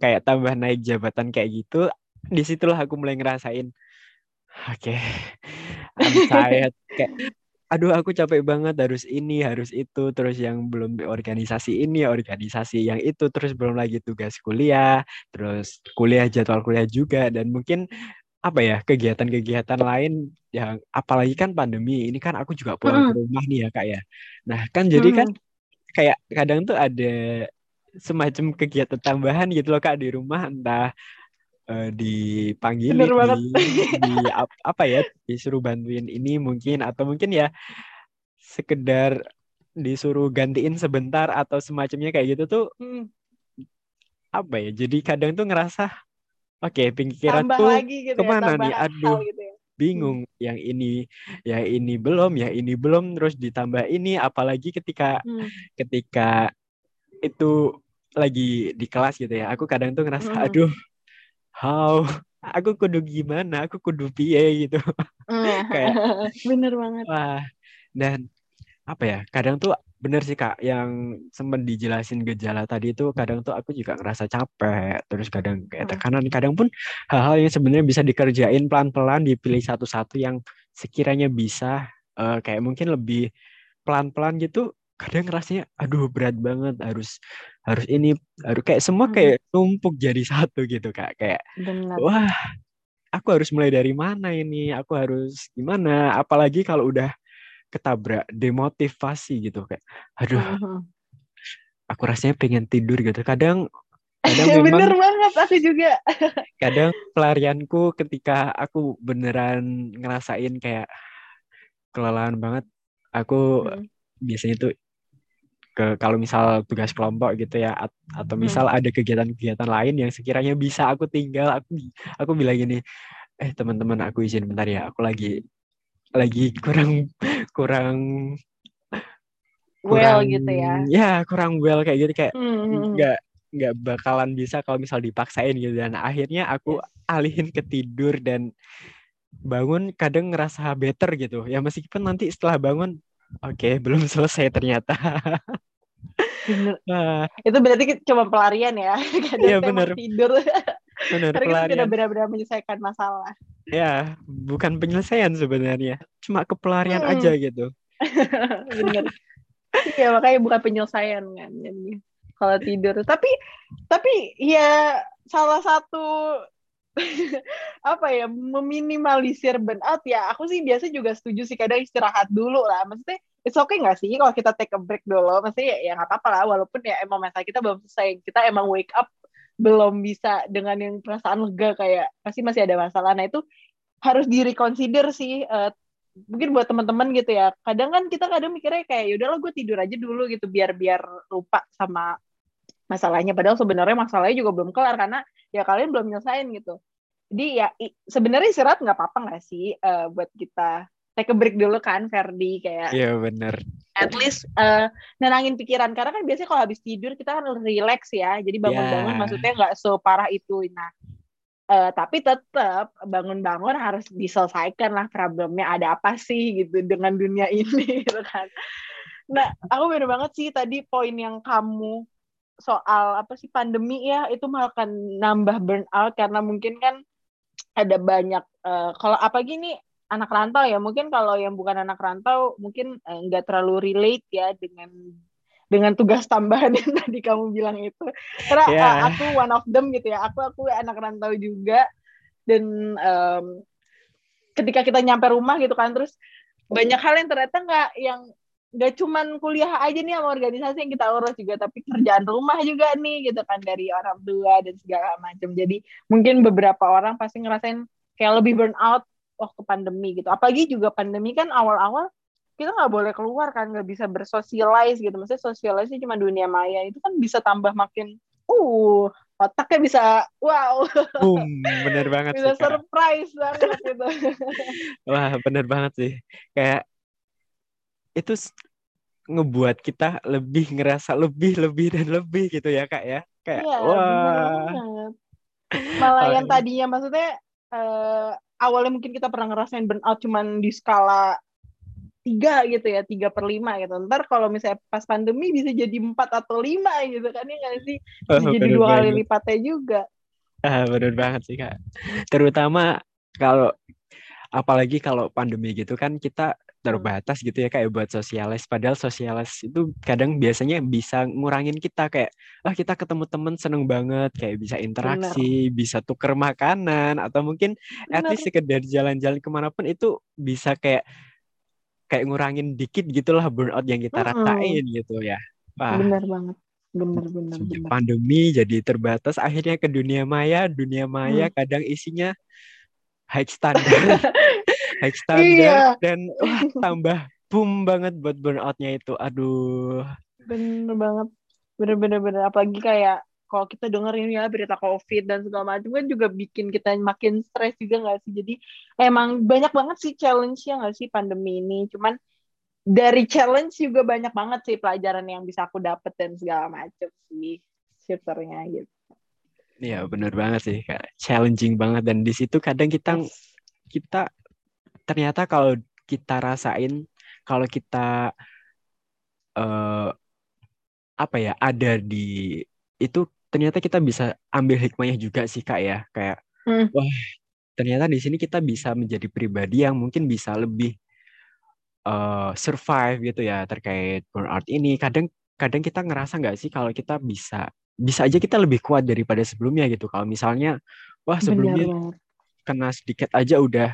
kayak tambah naik jabatan kayak gitu di situlah aku mulai ngerasain oke okay, I'm kayak aduh aku capek banget harus ini harus itu terus yang belum organisasi ini organisasi yang itu terus belum lagi tugas kuliah terus kuliah jadwal kuliah juga dan mungkin apa ya kegiatan-kegiatan lain yang apalagi kan pandemi ini kan aku juga pulang hmm. ke rumah nih ya kak ya nah kan jadi kan kayak kadang tuh ada semacam kegiatan tambahan gitu loh kak di rumah entah uh, dipanggil di, di apa ya disuruh bantuin ini mungkin atau mungkin ya sekedar disuruh gantiin sebentar atau semacamnya kayak gitu tuh hmm. apa ya jadi kadang tuh ngerasa Oke, pikiranku gitu ya, ke mana nih? Aduh, gitu ya. bingung. Hmm. Yang ini, ya ini belum, ya ini belum. Terus ditambah ini, apalagi ketika hmm. ketika itu lagi di kelas gitu ya. Aku kadang tuh ngerasa, hmm. aduh, how? Aku kudu gimana? Aku kudu piye gitu. Hmm. Kayak bener banget. Wah, dan apa ya? Kadang tuh bener sih kak yang sempat dijelasin gejala tadi itu kadang tuh aku juga ngerasa capek terus kadang kayak hmm. tekanan kadang pun hal-hal yang sebenarnya bisa dikerjain pelan-pelan dipilih satu-satu yang sekiranya bisa uh, kayak mungkin lebih pelan-pelan gitu kadang rasanya aduh berat banget harus harus ini harus kayak semua hmm. kayak numpuk jadi satu gitu kak kayak Bener. wah aku harus mulai dari mana ini aku harus gimana apalagi kalau udah ketabrak demotivasi gitu kayak aduh uh-huh. aku rasanya pengen tidur gitu kadang kadang memang bener banget aku juga kadang pelarianku ketika aku beneran ngerasain kayak kelelahan banget aku hmm. biasanya tuh ke kalau misal tugas kelompok gitu ya atau misal hmm. ada kegiatan-kegiatan lain yang sekiranya bisa aku tinggal aku aku bilang gini eh teman-teman aku izin bentar ya aku lagi lagi kurang kurang well gitu ya ya kurang well kayak gitu kayak hmm, hmm, hmm. nggak hmm. nggak bakalan bisa kalau misal dipaksain gitu dan akhirnya aku alihin ke tidur dan bangun kadang ngerasa better gitu ya meskipun nanti setelah bangun oke okay, belum selesai ternyata nah. itu berarti cuma pelarian ya kadang iya, bener. tidur benar Karena kita tidak benar-benar menyelesaikan masalah. Ya, bukan penyelesaian sebenarnya, cuma kepelarian hmm. aja gitu. benar. Iya, makanya bukan penyelesaian kan jadi kalau tidur. Tapi tapi ya salah satu apa ya meminimalisir burnout ya aku sih biasa juga setuju sih kadang istirahat dulu lah maksudnya it's okay nggak sih kalau kita take a break dulu maksudnya ya nggak apa-apa lah walaupun ya emang masalah kita belum selesai kita emang wake up belum bisa dengan yang perasaan lega kayak pasti masih ada masalah. Nah itu harus direconsider sih. Uh, mungkin buat teman-teman gitu ya. Kadang kan kita kadang mikirnya kayak yaudahlah gue tidur aja dulu gitu biar biar lupa sama masalahnya. Padahal sebenarnya masalahnya juga belum kelar karena ya kalian belum nyelesain gitu. Jadi ya sebenarnya istirahat nggak apa-apa nggak sih uh, buat kita take a break dulu kan Ferdi kayak Iya bener. at least uh, nenangin pikiran karena kan biasanya kalau habis tidur kita kan relax ya jadi bangun-bangun Ya. maksudnya nggak separah itu nah eh, tapi tetap bangun-bangun harus diselesaikan lah problemnya ada apa sih gitu dengan dunia ini gitu kan nah aku bener banget sih tadi poin yang kamu soal apa sih pandemi ya itu malah akan nambah burnout karena mungkin kan ada banyak eh, kalau apa gini anak rantau ya. Mungkin kalau yang bukan anak rantau mungkin eh, nggak terlalu relate ya dengan dengan tugas tambahan yang tadi kamu bilang itu. Karena Ya. eh, aku one of them gitu ya. Aku aku anak rantau juga. Dan em, ketika kita nyampe rumah gitu kan terus banyak hal yang ternyata nggak yang nggak cuman kuliah aja nih sama organisasi yang kita urus juga tapi kerjaan rumah juga nih gitu kan dari orang tua dan segala macam. Jadi mungkin beberapa orang pasti ngerasain kayak lebih burn out waktu pandemi gitu apalagi juga pandemi kan awal-awal kita nggak boleh keluar kan nggak bisa bersosialize gitu maksudnya sosialisasi cuma dunia maya itu kan bisa tambah makin uh otaknya bisa wow Boom, bener banget bisa sih Kak. surprise banget gitu Wah, bener banget sih. Kayak itu ngebuat kita lebih ngerasa lebih, lebih dan lebih gitu ya kak ya. Kayak bener wah. banget. Malah yang Oke. tadinya maksudnya eh, awalnya mungkin kita pernah ngerasain burnout cuman di skala tiga gitu ya, tiga per lima gitu. Ntar kalau misalnya pas pandemi bisa jadi empat atau lima gitu kan ya nggak sih? Bisa Oh, jadi dua kali banget. lipatnya juga. Ah, bener banget sih kak. Terutama kalau apalagi kalau pandemi gitu kan kita terbatas gitu ya kayak buat sosialis. Padahal sosialis itu kadang biasanya bisa ngurangin kita kayak ah kita ketemu temen seneng banget kayak bisa interaksi, bisa tuker makanan atau mungkin at Bener. least sekedar jalan-jalan ke mana pun itu bisa kayak kayak ngurangin dikit gitulah burnout yang kita Mm-mm. rasain gitu ya. Wah, Bener banget. Bener, bener, sejak bener. pandemi jadi terbatas akhirnya ke dunia maya. Dunia maya kadang isinya high standard, high Iya. standard dan wah tambah boom banget buat burnoutnya itu. Aduh, Bener banget. Bener, bener, bener. Apalagi kayak kalau kita dengerin ya berita COVID dan segala macam kan juga bikin kita makin stres juga nggak sih? Jadi emang banyak banget sih challenge-nya nggak sih pandemi ini. Cuman dari challenge juga banyak banget sih pelajaran yang bisa aku dapet dan segala macam sih syukurnya gitu. ya bener banget sih, kayak challenging banget dan di situ kadang kita Yes. kita ternyata kalau kita rasain kalau kita eh apa ya ada di itu ternyata kita bisa ambil hikmahnya juga sih kak ya kayak Hmm. wah ternyata di sini kita bisa menjadi pribadi yang mungkin bisa lebih eh survive gitu ya terkait burnout ini kadang kadang kita ngerasa nggak sih kalau kita bisa bisa aja kita lebih kuat daripada sebelumnya gitu kalau misalnya wah sebelumnya banget. kena sedikit aja udah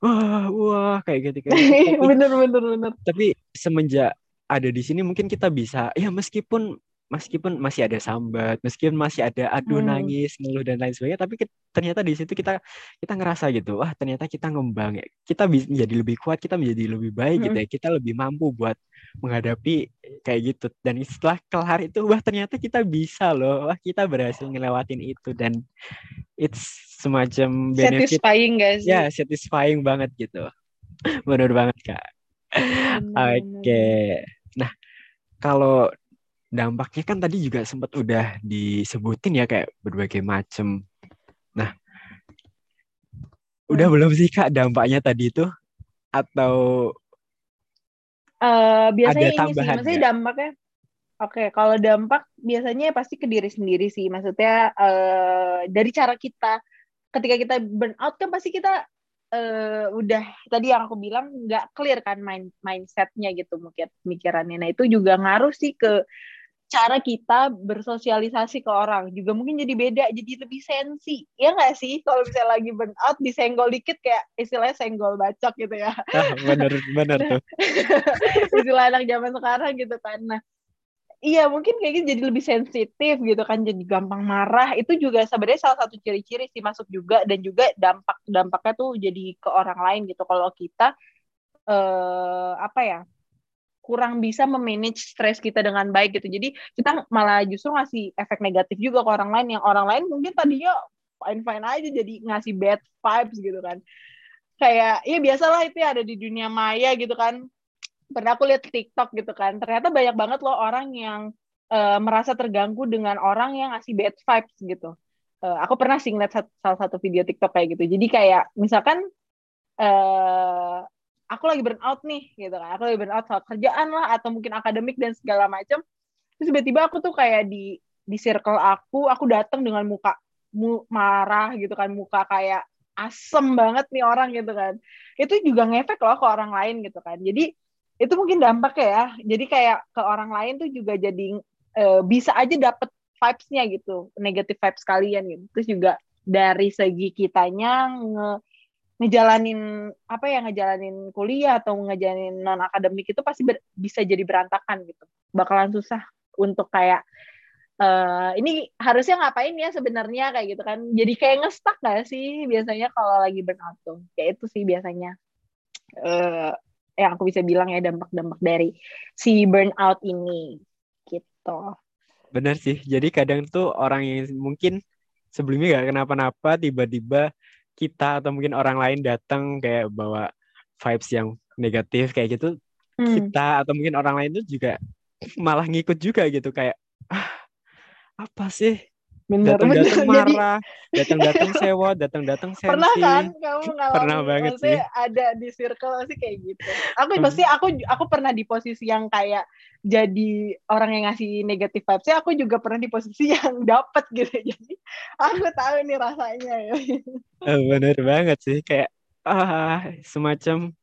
wah wah kayak gitu kayak gitu. Tapi- bener bener bener. tapi semenjak ada di sini mungkin kita bisa ya meskipun meskipun masih ada sambat meskipun masih ada aduh Hmm. nangis ngeluh dan lain sebagainya tapi ke- ternyata di situ kita kita ngerasa gitu wah ternyata kita ngembang ya kita bisa menjadi lebih kuat kita menjadi lebih baik gitu Hmm. ya kita lebih mampu buat menghadapi kayak gitu dan setelah kelar itu wah ternyata kita bisa loh wah kita berhasil ngelewatin itu dan it's semacam benefit Satisfying sih? ya satisfying banget gitu benar banget kak Oke. bener. Nah, kalau dampaknya kan tadi juga sempat udah disebutin ya kayak berbagai macam. Nah, udah Hmm. belum sih Kak dampaknya tadi itu? Atau Eh, biasanya Ada ini sih, tambahan maksudnya dampaknya. Oke, kalau dampak biasanya pasti ke diri sendiri sih. Maksudnya eh, dari cara kita, ketika kita burn out kan pasti kita eh, udah tadi yang aku bilang nggak clear kan mind mindsetnya gitu mungkin pemikirannya. Nah itu juga ngaruh sih ke cara kita bersosialisasi ke orang juga mungkin jadi beda jadi lebih sensi. Ya nggak sih? Kalau misalnya lagi burn out disenggol dikit kayak istilahnya senggol bacok gitu ya. Ah, bener bener tuh. istilah anak zaman sekarang gitu kan. Nah iya mungkin kayak gitu jadi lebih sensitif gitu kan jadi gampang marah. Itu juga sebenarnya salah satu ciri-ciri sih masuk juga dan juga dampak dampaknya tuh jadi ke orang lain gitu. Kalau kita eh apa ya kurang bisa memanage stres kita dengan baik gitu. Jadi kita malah justru ngasih efek negatif juga ke orang lain. Yang orang lain mungkin tadinya fine fine aja jadi ngasih bad vibes gitu kan. Kayak ya biasalah itu ya ada di dunia maya gitu kan. Pernah aku lihat TikTok gitu kan. Ternyata banyak banget loh orang yang uh, merasa terganggu dengan orang yang ngasih bad vibes gitu. Uh, aku pernah sih ngeliat salah satu video TikTok kayak gitu. Jadi kayak misalkan uh, aku lagi burn out nih gitu kan. Aku lagi burn out soal kerjaan lah atau mungkin akademik dan segala macam. Terus tiba-tiba aku tuh kayak di di circle aku aku datang dengan muka mu, marah gitu kan. Muka kayak asem banget nih orang gitu kan. Itu juga ngefek loh ke orang lain gitu kan. Jadi itu mungkin dampak ya. Jadi kayak ke orang lain tuh juga jadi e, bisa aja dapet vibes-nya gitu. Negatif vibes kalian gitu. Terus juga dari segi kitanya nge ngejalanin apa ya ngejalanin kuliah atau ngejalanin non akademik itu pasti ber, bisa jadi berantakan gitu. Bakalan susah untuk kayak uh, ini harusnya ngapain ya sebenarnya kayak gitu kan. Jadi kayak ngestak gak sih biasanya kalau lagi burnout tuh? Kayak itu sih biasanya. Uh, yang aku bisa bilang ya dampak-dampak dari si burnout ini gitu. Benar sih. Jadi kadang tuh orang yang mungkin sebelumnya gak kenapa-napa tiba-tiba kita atau mungkin orang lain datang kayak bawa vibes yang negatif kayak gitu hmm. kita atau mungkin orang lain tuh juga malah ngikut juga gitu kayak ah, apa sih datang-datang marah, datang-datang sewa, datang-datang sensi. Pernah kan kamu ngalamin? Pernah banget sih. Ada di circle sih kayak gitu. Aku pasti aku aku pernah di posisi yang kayak jadi orang yang ngasih negatif vibes. Saya aku juga pernah di posisi yang dapat gitu. Jadi aku tahu nih rasanya ya. Bener banget sih kayak ah semacam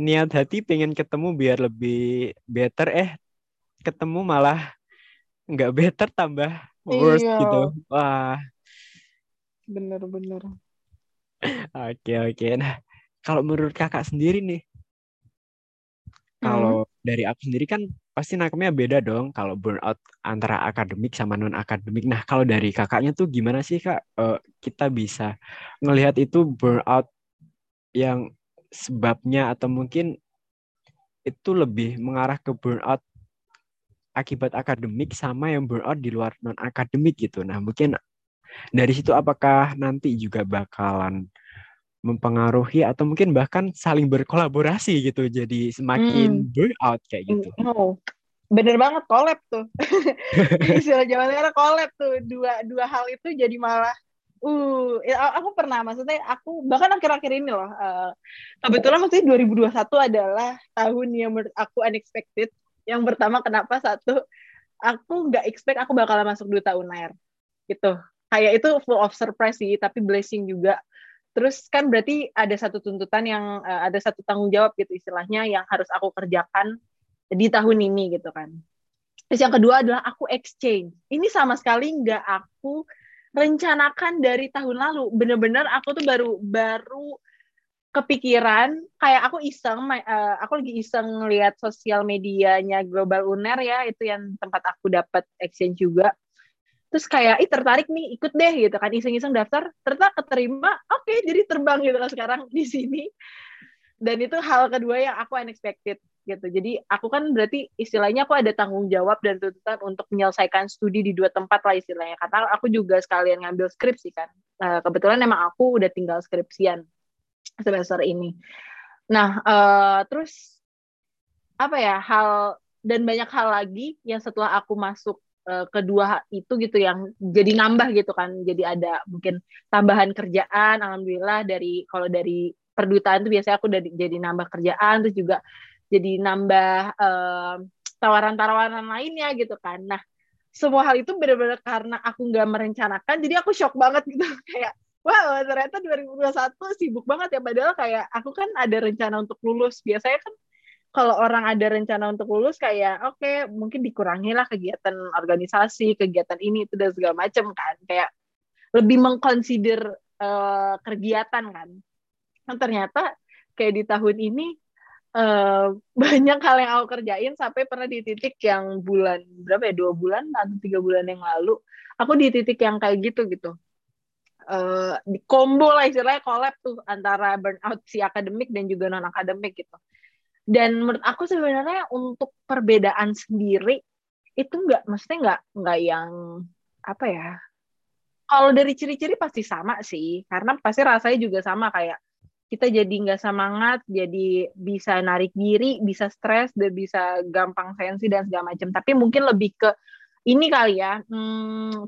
niat hati pengen ketemu biar lebih better eh ketemu malah nggak better tambah worse iya. gitu wah bener-bener oke oke nah kalau menurut kakak sendiri nih kalau hmm. dari aku sendiri kan pasti nangkepnya beda dong kalau burnout antara akademik sama non akademik. Nah kalau dari kakaknya tuh gimana sih kak uh, kita bisa ngelihat itu burnout yang sebabnya atau mungkin itu lebih mengarah ke burnout akibat akademik sama yang burnout di luar non akademik gitu. Nah, mungkin dari situ apakah nanti juga bakalan mempengaruhi atau mungkin bahkan saling berkolaborasi gitu jadi semakin hmm. burnout kayak gitu. Oh. Bener banget collab tuh. Istilah zaman sekarang collab tuh. Dua dua hal itu jadi malah uh ya, aku pernah maksudnya aku bahkan akhir-akhir ini loh uh, kebetulan maksudnya 2021 adalah tahun yang menurut aku unexpected yang pertama kenapa? Satu aku nggak expect aku bakalan masuk duta unair gitu. Kayak itu full of surprise sih tapi blessing juga. Terus kan berarti ada satu tuntutan yang uh, ada satu tanggung jawab gitu istilahnya yang harus aku kerjakan di tahun ini gitu kan. Terus yang kedua adalah aku exchange. Ini sama sekali nggak aku rencanakan dari tahun lalu. Bener-bener aku tuh baru baru kepikiran kayak aku iseng uh, aku lagi iseng lihat sosial medianya Global Uner ya itu yang tempat aku dapat exchange juga. Terus kayak ih tertarik nih ikut deh gitu kan iseng-iseng daftar ternyata keterima oke okay, jadi terbang gitu kan sekarang di sini. Dan itu hal kedua yang aku unexpected gitu. Jadi aku kan berarti istilahnya aku ada tanggung jawab dan tuntutan untuk menyelesaikan studi di dua tempat lah istilahnya. Karena aku juga sekalian ngambil skripsi kan. Uh, kebetulan emang aku udah tinggal skripsian semester ini. Nah, uh, terus apa ya hal dan banyak hal lagi yang setelah aku masuk uh, kedua itu gitu yang jadi nambah gitu kan. Jadi ada mungkin tambahan kerjaan. Alhamdulillah dari kalau dari perdutaan itu biasanya aku udah jadi nambah kerjaan terus juga jadi nambah uh, tawaran-tawaran lainnya gitu kan. Nah, semua hal itu benar-benar karena aku nggak merencanakan, jadi aku shock banget gitu kayak wow ternyata 2021 sibuk banget ya. Padahal kayak aku kan ada rencana untuk lulus. Biasanya kan kalau orang ada rencana untuk lulus kayak oke okay, mungkin dikurangi lah kegiatan organisasi kegiatan ini itu dan segala macam kan. Kayak lebih mengconsider uh, kegiatan kan. Nah, ternyata kayak di tahun ini uh, banyak hal yang aku kerjain sampai pernah di titik yang bulan berapa ya dua bulan atau tiga bulan yang lalu. Aku di titik yang kayak gitu gitu uh, combo lah istilahnya collab tuh antara burnout si akademik dan juga non akademik gitu. Dan menurut aku sebenarnya untuk perbedaan sendiri itu nggak, mesti nggak nggak yang apa ya? Kalau dari ciri-ciri pasti sama sih, karena pasti rasanya juga sama kayak kita jadi nggak semangat, jadi bisa narik diri, bisa stres, dan bisa gampang sensi dan segala macam. Tapi mungkin lebih ke ini kali ya, hmm,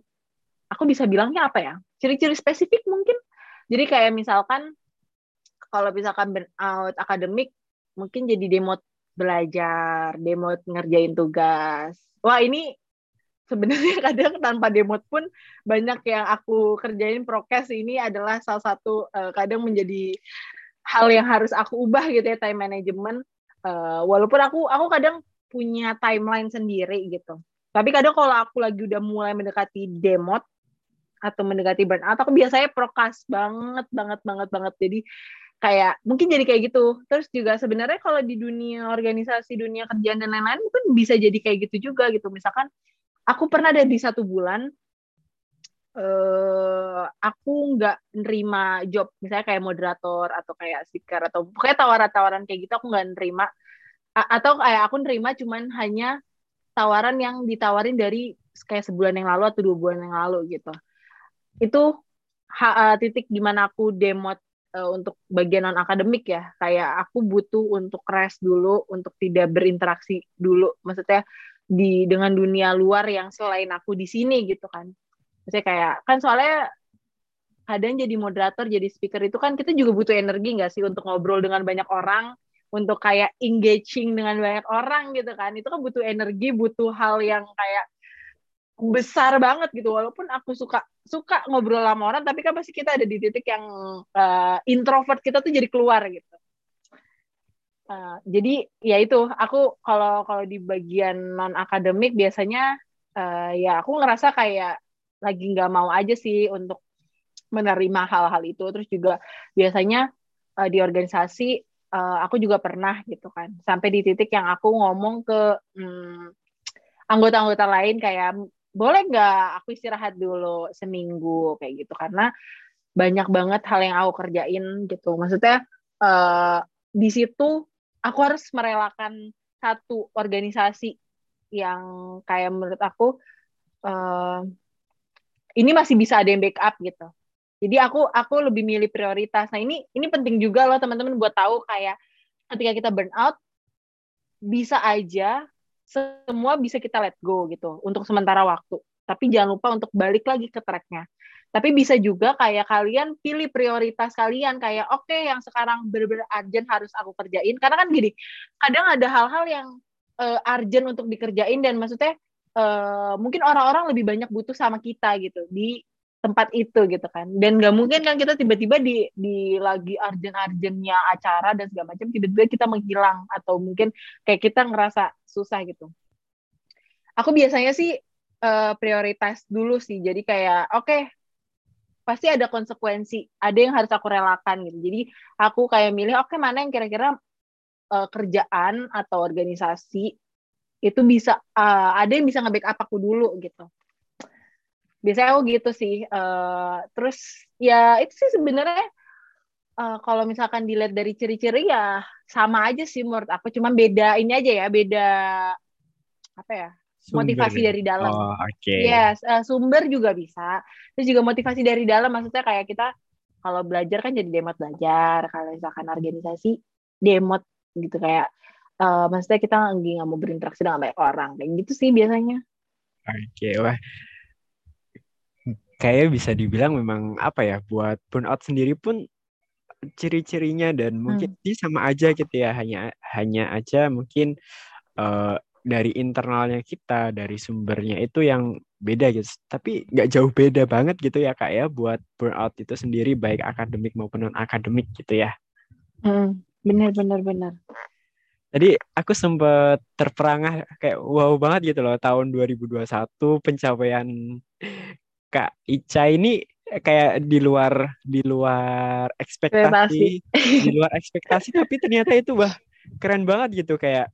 aku bisa bilangnya apa ya? Ciri-ciri spesifik mungkin. Jadi kayak misalkan kalau misalkan burnout akademik, mungkin jadi demot belajar, demot ngerjain tugas. Wah ini sebenarnya kadang tanpa demot pun banyak yang aku kerjain prokes ini adalah salah satu uh, kadang menjadi hal yang harus aku ubah gitu ya time management uh, walaupun aku aku kadang punya timeline sendiri gitu tapi kadang kalau aku lagi udah mulai mendekati demot atau mendekati burnout aku biasanya prokas banget banget banget banget. Jadi kayak mungkin jadi kayak gitu. Terus juga sebenarnya kalau di dunia organisasi dunia kerjaan dan lain-lain mungkin bisa jadi kayak gitu juga gitu. Misalkan aku pernah ada di satu bulan uh, aku nggak nerima job misalnya kayak moderator atau kayak speaker atau kayak tawaran-tawaran kayak gitu aku nggak nerima. A atau kayak aku nerima cuman hanya tawaran yang ditawarin dari kayak sebulan yang lalu atau dua bulan yang lalu gitu itu ha, uh, titik di mana aku demot uh, untuk bagian non akademik ya kayak aku butuh untuk rest dulu untuk tidak berinteraksi dulu maksudnya di dengan dunia luar yang selain aku di sini gitu kan. Maksudnya kayak kan soalnya kadang jadi moderator, jadi speaker itu kan kita juga butuh energi nggak sih untuk ngobrol dengan banyak orang, untuk kayak engaging dengan banyak orang gitu kan. Itu kan butuh energi, butuh hal yang kayak besar banget gitu. Walaupun aku suka suka ngobrol sama orang, tapi kan pasti kita ada di titik yang uh, introvert kita tuh jadi keluar gitu. Uh, jadi ya itu aku kalau kalau di bagian non akademik biasanya uh, ya aku ngerasa kayak lagi nggak mau aja sih untuk menerima hal-hal itu terus juga biasanya uh, di organisasi uh, aku juga pernah gitu kan sampai di titik yang aku ngomong ke hmm, anggota-anggota lain kayak boleh nggak aku istirahat dulu seminggu kayak gitu karena banyak banget hal yang aku kerjain gitu maksudnya uh, di situ aku harus merelakan satu organisasi yang kayak menurut aku uh, ini masih bisa ada yang backup gitu. Jadi aku aku lebih milih prioritas. Nah ini ini penting juga loh teman-teman buat tahu kayak ketika kita burn out bisa aja semua bisa kita let go gitu untuk sementara waktu. Tapi jangan lupa untuk balik lagi ke tracknya. Tapi bisa juga kayak kalian pilih prioritas kalian kayak oke okay, yang sekarang benar-benar urgent harus aku kerjain karena kan gini, kadang ada hal-hal yang uh, urgent untuk dikerjain dan maksudnya uh, mungkin orang-orang lebih banyak butuh sama kita gitu di tempat itu gitu kan. Dan nggak mungkin kan kita tiba-tiba di di lagi arjen-arjennya acara dan segala macam tiba-tiba kita menghilang atau mungkin kayak kita ngerasa susah gitu. Aku biasanya sih uh, prioritas dulu sih. Jadi kayak oke okay, pasti ada konsekuensi ada yang harus aku relakan gitu. Jadi aku kayak milih oke okay, mana yang kira-kira uh, kerjaan atau organisasi itu bisa uh, ada yang bisa nge-backup aku dulu gitu biasanya aku gitu sih uh, terus ya itu sih sebenarnya uh, kalau misalkan dilihat dari ciri-ciri ya sama aja sih menurut aku cuma beda ini aja ya beda apa ya sumber. motivasi dari dalam. Oh, Okay. Yes, uh, sumber juga bisa. Terus juga motivasi dari dalam, maksudnya kayak kita kalau belajar kan jadi demot belajar. Kalau misalkan organisasi, demot gitu kayak, uh, maksudnya kita nggak mau berinteraksi dengan banyak orang. Kayak gitu sih biasanya. Oke, okay, wah. Kayak bisa dibilang memang apa ya, buat burnout sendiri pun ciri-cirinya dan mungkin hmm. sama aja gitu ya, hanya hanya aja mungkin uh, dari internalnya kita, dari sumbernya itu yang beda gitu. Tapi nggak jauh beda banget gitu ya kak ya buat burnout itu sendiri baik akademik maupun non akademik gitu ya. Hmm, benar benar benar. Tadi aku sempat terperangah kayak wow banget gitu loh tahun 2021 pencapaian Kak Ica ini kayak di luar di luar ekspektasi, di luar ekspektasi tapi ternyata itu wah keren banget gitu kayak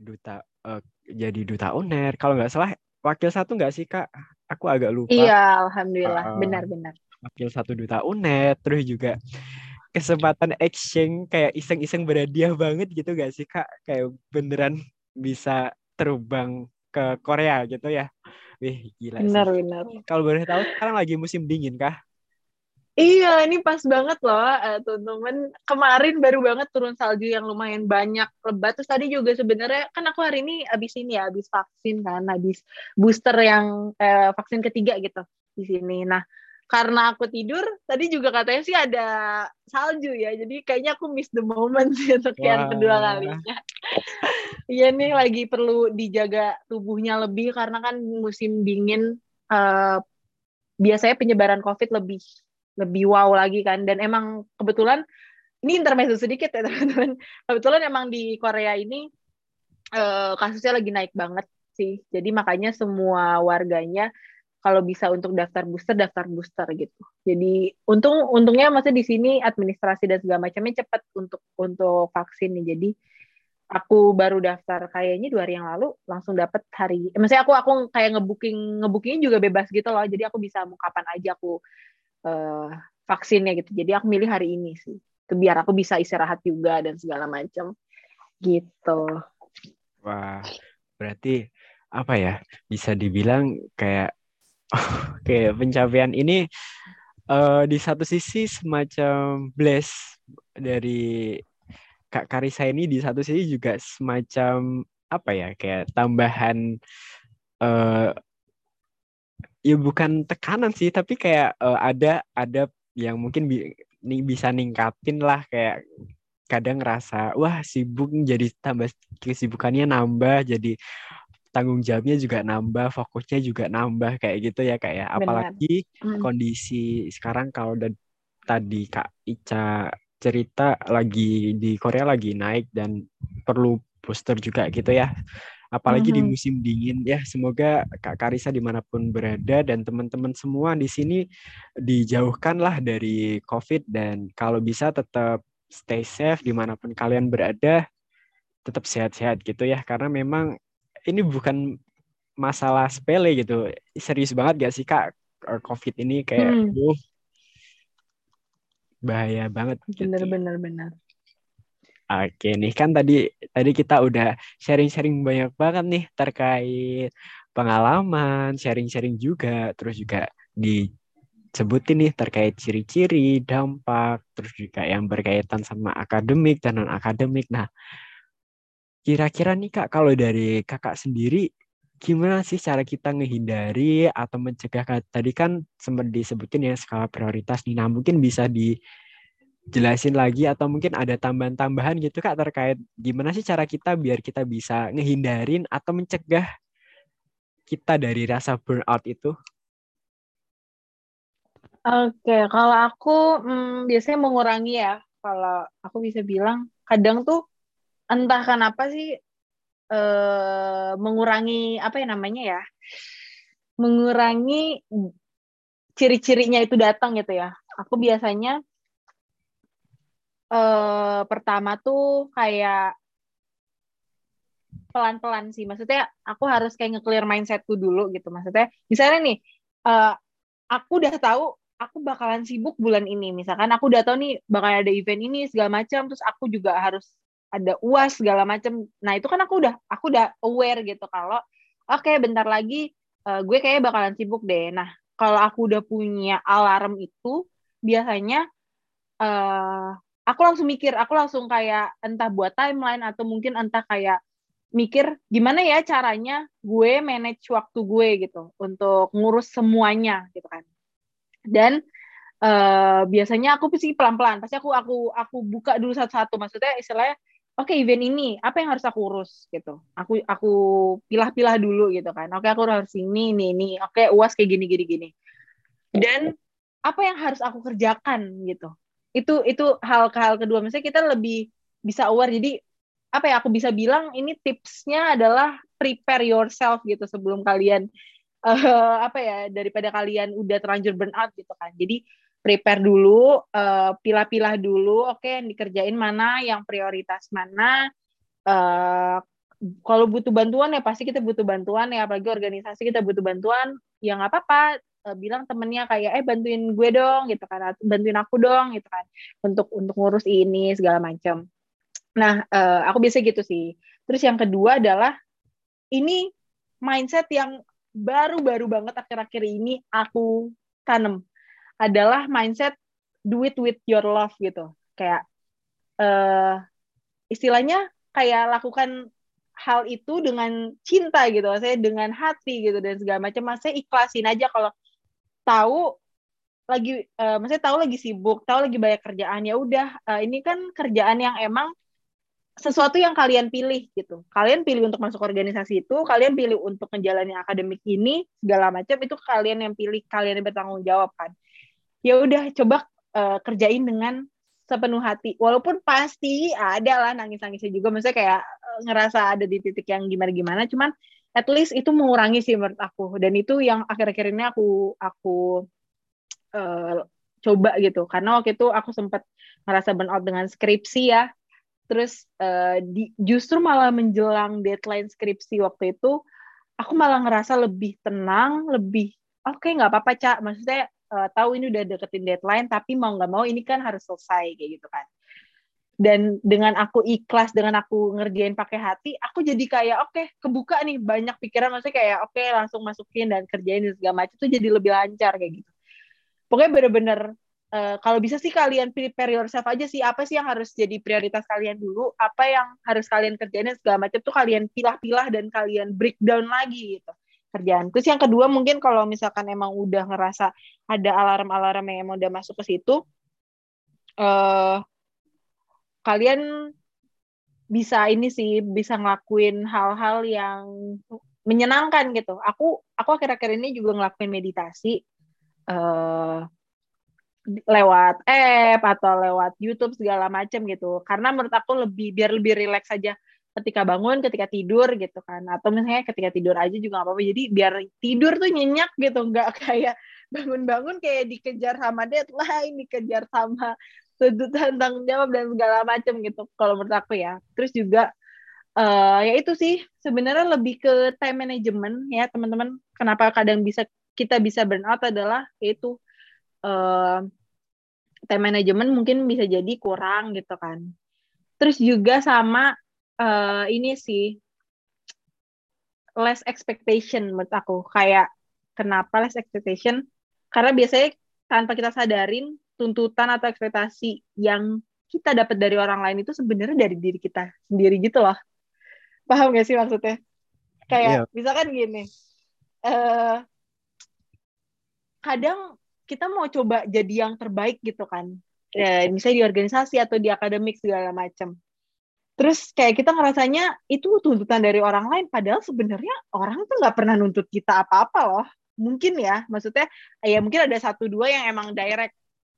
duta uh, jadi duta uner. Kalau nggak salah wakil satu nggak sih kak? Aku agak lupa. Iya, alhamdulillah, benar-benar. Uh, wakil satu duta uner, terus juga kesempatan exchange kayak iseng-iseng berhadiah banget gitu gak sih kak? Kayak beneran bisa terbang ke Korea gitu ya? Wih gila benar, sih. Benar Kalau boleh tahu sekarang lagi musim dingin kah? Iya, ini pas banget loh, uh, teman-teman. Kemarin baru banget turun salju yang lumayan banyak lebat. Terus tadi juga sebenarnya kan aku hari ini abis ini ya, abis vaksin kan, abis booster yang uh, vaksin ketiga gitu di sini. Nah, karena aku tidur, tadi juga katanya sih ada salju ya. Jadi kayaknya aku miss the moment sih untuk wow. yang kedua kalinya. Iya nih lagi perlu dijaga tubuhnya lebih karena kan musim dingin. Uh, biasanya penyebaran COVID lebih lebih wow lagi kan dan emang kebetulan ini intermezzo sedikit ya teman-teman kebetulan emang di Korea ini uh, kasusnya lagi naik banget sih jadi makanya semua warganya kalau bisa untuk daftar booster daftar booster gitu jadi untung untungnya masih di sini administrasi dan segala macamnya cepat untuk untuk vaksin nih jadi aku baru daftar kayaknya dua hari yang lalu langsung dapat hari eh, maksudnya aku aku kayak ngebooking ngebookingnya juga bebas gitu loh jadi aku bisa mau kapan aja aku uh, vaksinnya gitu. Jadi aku milih hari ini sih. Itu biar aku bisa istirahat juga dan segala macam. Gitu. Wah, berarti apa ya? Bisa dibilang kayak kayak pencapaian ini uh, di satu sisi semacam bless dari Kak Karisa ini di satu sisi juga semacam apa ya kayak tambahan uh, ya bukan tekanan sih tapi kayak uh, ada ada yang mungkin bi nih bisa ningkatin lah kayak kadang ngerasa wah sibuk jadi tambah kesibukannya nambah jadi tanggung jawabnya juga nambah fokusnya juga nambah kayak gitu ya kayak ya. apalagi hmm. kondisi sekarang kalau dan tadi kak Ica cerita lagi di Korea lagi naik dan perlu booster juga gitu ya apalagi mm -hmm. di musim dingin ya semoga Kak Karisa di mana pun berada dan teman-teman semua di sini dijauhkanlah dari COVID dan kalau bisa tetap stay safe di mana pun kalian berada tetap sehat-sehat gitu ya karena memang ini bukan masalah sepele gitu serius banget gak sih Kak COVID ini kayak hmm. uh, bahaya banget bener gitu. bener bener Oke nih kan tadi tadi kita udah sharing-sharing banyak banget nih terkait pengalaman, sharing-sharing juga, terus juga disebutin nih terkait ciri-ciri, dampak, terus juga yang berkaitan sama akademik dan non akademik. Nah, kira-kira nih kak kalau dari kakak sendiri gimana sih cara kita ngehindari atau mencegah tadi kan sempat disebutin ya skala prioritas nih. Nah mungkin bisa di jelasin lagi atau mungkin ada tambahan-tambahan gitu Kak terkait gimana sih cara kita biar kita bisa ngehindarin atau mencegah kita dari rasa burnout itu? Oke, kalau aku hmm, biasanya mengurangi ya. Kalau aku bisa bilang kadang tuh entah kenapa sih eh, mengurangi apa ya namanya ya, mengurangi ciri-cirinya itu datang gitu ya. Aku biasanya uh, pertama tuh kayak pelan-pelan sih. Maksudnya aku harus kayak nge-clear mindsetku dulu gitu. Maksudnya misalnya nih, uh, aku udah tahu aku bakalan sibuk bulan ini. Misalkan aku udah tahu nih bakal ada event ini segala macam, terus aku juga harus ada uas segala macam. Nah itu kan aku udah aku udah aware gitu kalau oke okay, bentar lagi uh, gue kayaknya bakalan sibuk deh. Nah kalau aku udah punya alarm itu biasanya uh, aku langsung mikir, aku langsung kayak entah buat timeline atau mungkin entah kayak mikir gimana ya caranya gue manage waktu gue gitu untuk ngurus semuanya gitu kan. Dan uh, biasanya aku sih pelan-pelan, pasti aku aku aku buka dulu satu-satu. Maksudnya istilahnya oke okay, event ini apa yang harus aku urus gitu. Aku aku pilah-pilah dulu gitu kan. Oke okay, aku harus ini ini ini. Oke okay, uas kayak gini gini gini. Dan apa yang harus aku kerjakan gitu. Itu itu hal hal kedua. Misalnya kita lebih bisa aware. Jadi apa ya aku bisa bilang ini tipsnya adalah prepare yourself gitu sebelum kalian uh, apa ya daripada kalian udah terlanjur burn out gitu kan. Jadi prepare dulu uh, pilah-pilah dulu oke okay, yang dikerjain mana yang prioritas mana. Uh, kalau butuh bantuan ya pasti kita butuh bantuan ya apalagi organisasi kita butuh bantuan ya nggak apa-apa. Uh, bilang temennya kayak eh bantuin gue dong gitu kan bantuin aku dong gitu kan untuk untuk ngurus ini segala macam nah uh, aku biasa gitu sih. Terus yang kedua adalah ini mindset yang baru-baru banget akhir-akhir ini aku tanam adalah mindset do it with your love gitu kayak uh, istilahnya kayak lakukan hal itu dengan cinta gitu saya dengan hati gitu dan segala macam saya ikhlasin aja kalau tahu lagi uh, maksudnya tahu lagi sibuk tahu lagi banyak kerjaan ya udah uh, ini kan kerjaan yang emang sesuatu yang kalian pilih gitu. Kalian pilih untuk masuk organisasi itu, kalian pilih untuk menjalani akademik ini segala macam itu kalian yang pilih, kalian yang bertanggung jawab kan. Ya udah coba uh, kerjain dengan sepenuh hati. Walaupun pasti ada lah nangis-nangisnya juga, maksudnya kayak uh, ngerasa ada di titik yang gimana-gimana, cuman at least itu mengurangi sih menurut aku. Dan itu yang akhir-akhir ini aku aku uh, coba gitu. Karena waktu itu aku sempat ngerasa burnout dengan skripsi ya terus uh, di, justru malah menjelang deadline skripsi waktu itu aku malah ngerasa lebih tenang lebih oke okay, nggak apa-apa cak maksudnya uh, tahu ini udah deketin deadline tapi mau nggak mau ini kan harus selesai kayak gitu kan. Dan dengan aku ikhlas dengan aku ngerjain pakai hati aku jadi kayak oke okay, kebuka nih banyak pikiran. Maksudnya kayak oke okay, langsung masukin dan kerjain segala macam itu jadi lebih lancar kayak gitu. Pokoknya bener-bener Uh, kalau bisa sih kalian prepare yourself aja sih apa sih yang harus jadi prioritas kalian dulu apa yang harus kalian kerjain segala macam tuh kalian pilah-pilah dan kalian breakdown lagi gitu kerjaan terus yang kedua mungkin kalau misalkan emang udah ngerasa ada alarm-alarm yang emang udah masuk ke situ uh, kalian bisa ini sih bisa ngelakuin hal-hal yang menyenangkan gitu. Aku aku akhir-akhir ini juga ngelakuin meditasi uh, lewat app atau lewat YouTube segala macam gitu. Karena menurut aku lebih biar lebih rileks aja ketika bangun, ketika tidur gitu kan. Atau misalnya ketika tidur aja juga gak apa-apa. Jadi biar tidur tuh nyenyak gitu, nggak kayak bangun-bangun kayak dikejar sama deadline, dikejar sama tuntutan tanggung jawab dan segala macam gitu. Kalau menurut aku ya. Terus juga uh, ya itu sih sebenarnya lebih ke time management ya teman-teman. Kenapa kadang bisa kita bisa burnout adalah yaitu uh, time management mungkin bisa jadi kurang gitu kan. Terus juga sama uh, ini sih less expectation menurut aku. Kayak kenapa less expectation? Karena biasanya tanpa kita sadarin tuntutan atau ekspektasi yang kita dapat dari orang lain itu sebenarnya dari diri kita sendiri gitu loh. Paham gak sih maksudnya? Kayak yeah. misalkan gini. Uh, kadang kita mau coba jadi yang terbaik gitu kan ya, misalnya di organisasi atau di akademik segala macam terus kayak kita ngerasanya itu tuntutan dari orang lain padahal sebenarnya orang tuh nggak pernah nuntut kita apa-apa loh. Mungkin ya maksudnya ya mungkin ada satu dua yang emang direct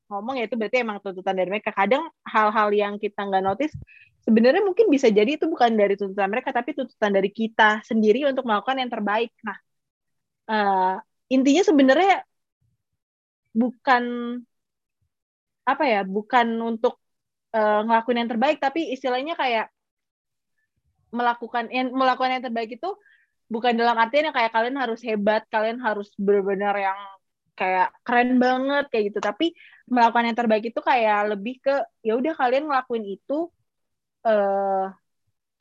ngomong ya itu berarti emang tuntutan dari mereka. Kadang hal-hal yang kita nggak notice sebenarnya mungkin bisa jadi itu bukan dari tuntutan mereka tapi tuntutan dari kita sendiri untuk melakukan yang terbaik. Nah uh, intinya sebenarnya bukan apa ya bukan untuk uh, ngelakuin yang terbaik tapi istilahnya kayak melakukan yang melakukan yang terbaik itu bukan dalam artian kayak kalian harus hebat kalian harus benar-benar yang kayak keren banget kayak gitu. Tapi melakukan yang terbaik itu kayak lebih ke ya udah kalian ngelakuin itu uh,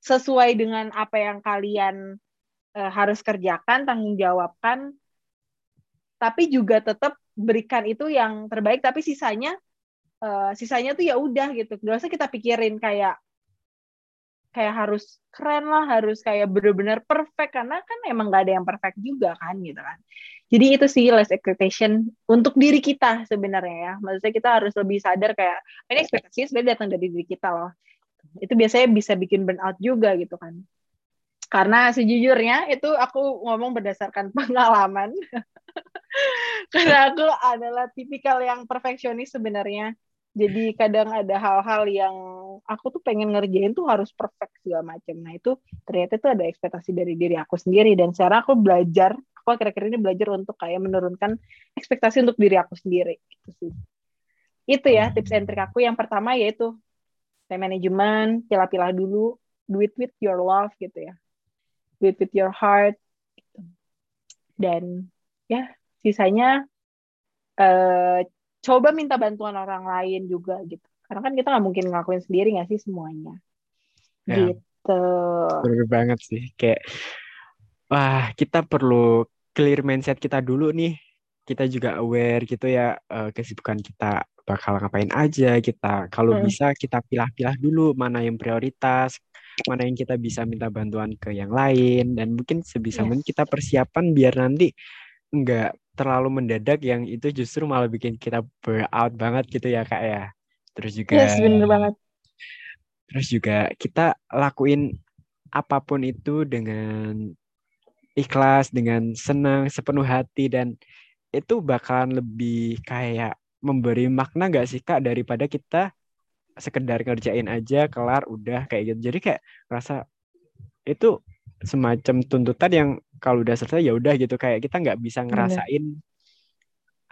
sesuai dengan apa yang kalian uh, harus kerjakan tanggung jawabkan tapi juga tetap berikan itu yang terbaik. Tapi sisanya uh, sisanya tuh ya udah gitu. Gak usah kita pikirin kayak kayak harus keren lah harus kayak bener-bener perfect. Karena kan emang gak ada yang perfect juga kan gitu kan. Jadi itu sih less expectation untuk diri kita sebenarnya ya. Maksudnya kita harus lebih sadar kayak ini ekspektasi sebenarnya datang dari diri kita loh. Itu biasanya bisa bikin burnout juga gitu kan. Karena sejujurnya itu aku ngomong berdasarkan pengalaman. Karena aku adalah tipikal yang perfeksionis sebenarnya jadi kadang ada hal-hal yang aku tuh pengen ngerjain tuh harus perfect segala macam. Nah itu ternyata itu ada ekspektasi dari diri aku sendiri. Dan sekarang aku belajar aku akhir-akhir ini belajar untuk kayak menurunkan ekspektasi untuk diri aku sendiri. Gitu sih. Itu ya tips and trick aku. Yang pertama yaitu time management pilah-pilah dulu. Do it with your love gitu ya. Do it with your heart gitu. dan ya sisanya uh, coba minta bantuan orang lain juga gitu. Karena kan kita nggak mungkin ngelakuin sendiri nggak sih semuanya? Ya, gitu. Bener banget sih. Kayak wah kita perlu clear mindset kita dulu nih. Kita juga aware gitu ya uh, kesibukan kita bakal ngapain aja. Kita. Kalau Hmm. bisa kita pilah-pilah dulu mana yang prioritas, mana yang kita bisa minta bantuan ke yang lain. Dan mungkin sebisa Yes. mungkin kita persiapan biar nanti nggak terlalu mendadak yang itu justru malah bikin kita burnout banget gitu ya kak ya. Terus juga Yes, bener banget. terus juga kita lakuin apa pun itu dengan ikhlas, dengan senang, sepenuh hati dan itu bakalan lebih kayak memberi makna gak sih kak daripada kita sekedar ngerjain aja kelar udah kayak gitu. Jadi kayak rasa itu semacam tuntutan yang kalau udah selesai ya udah gitu kayak kita nggak bisa Bener. ngerasain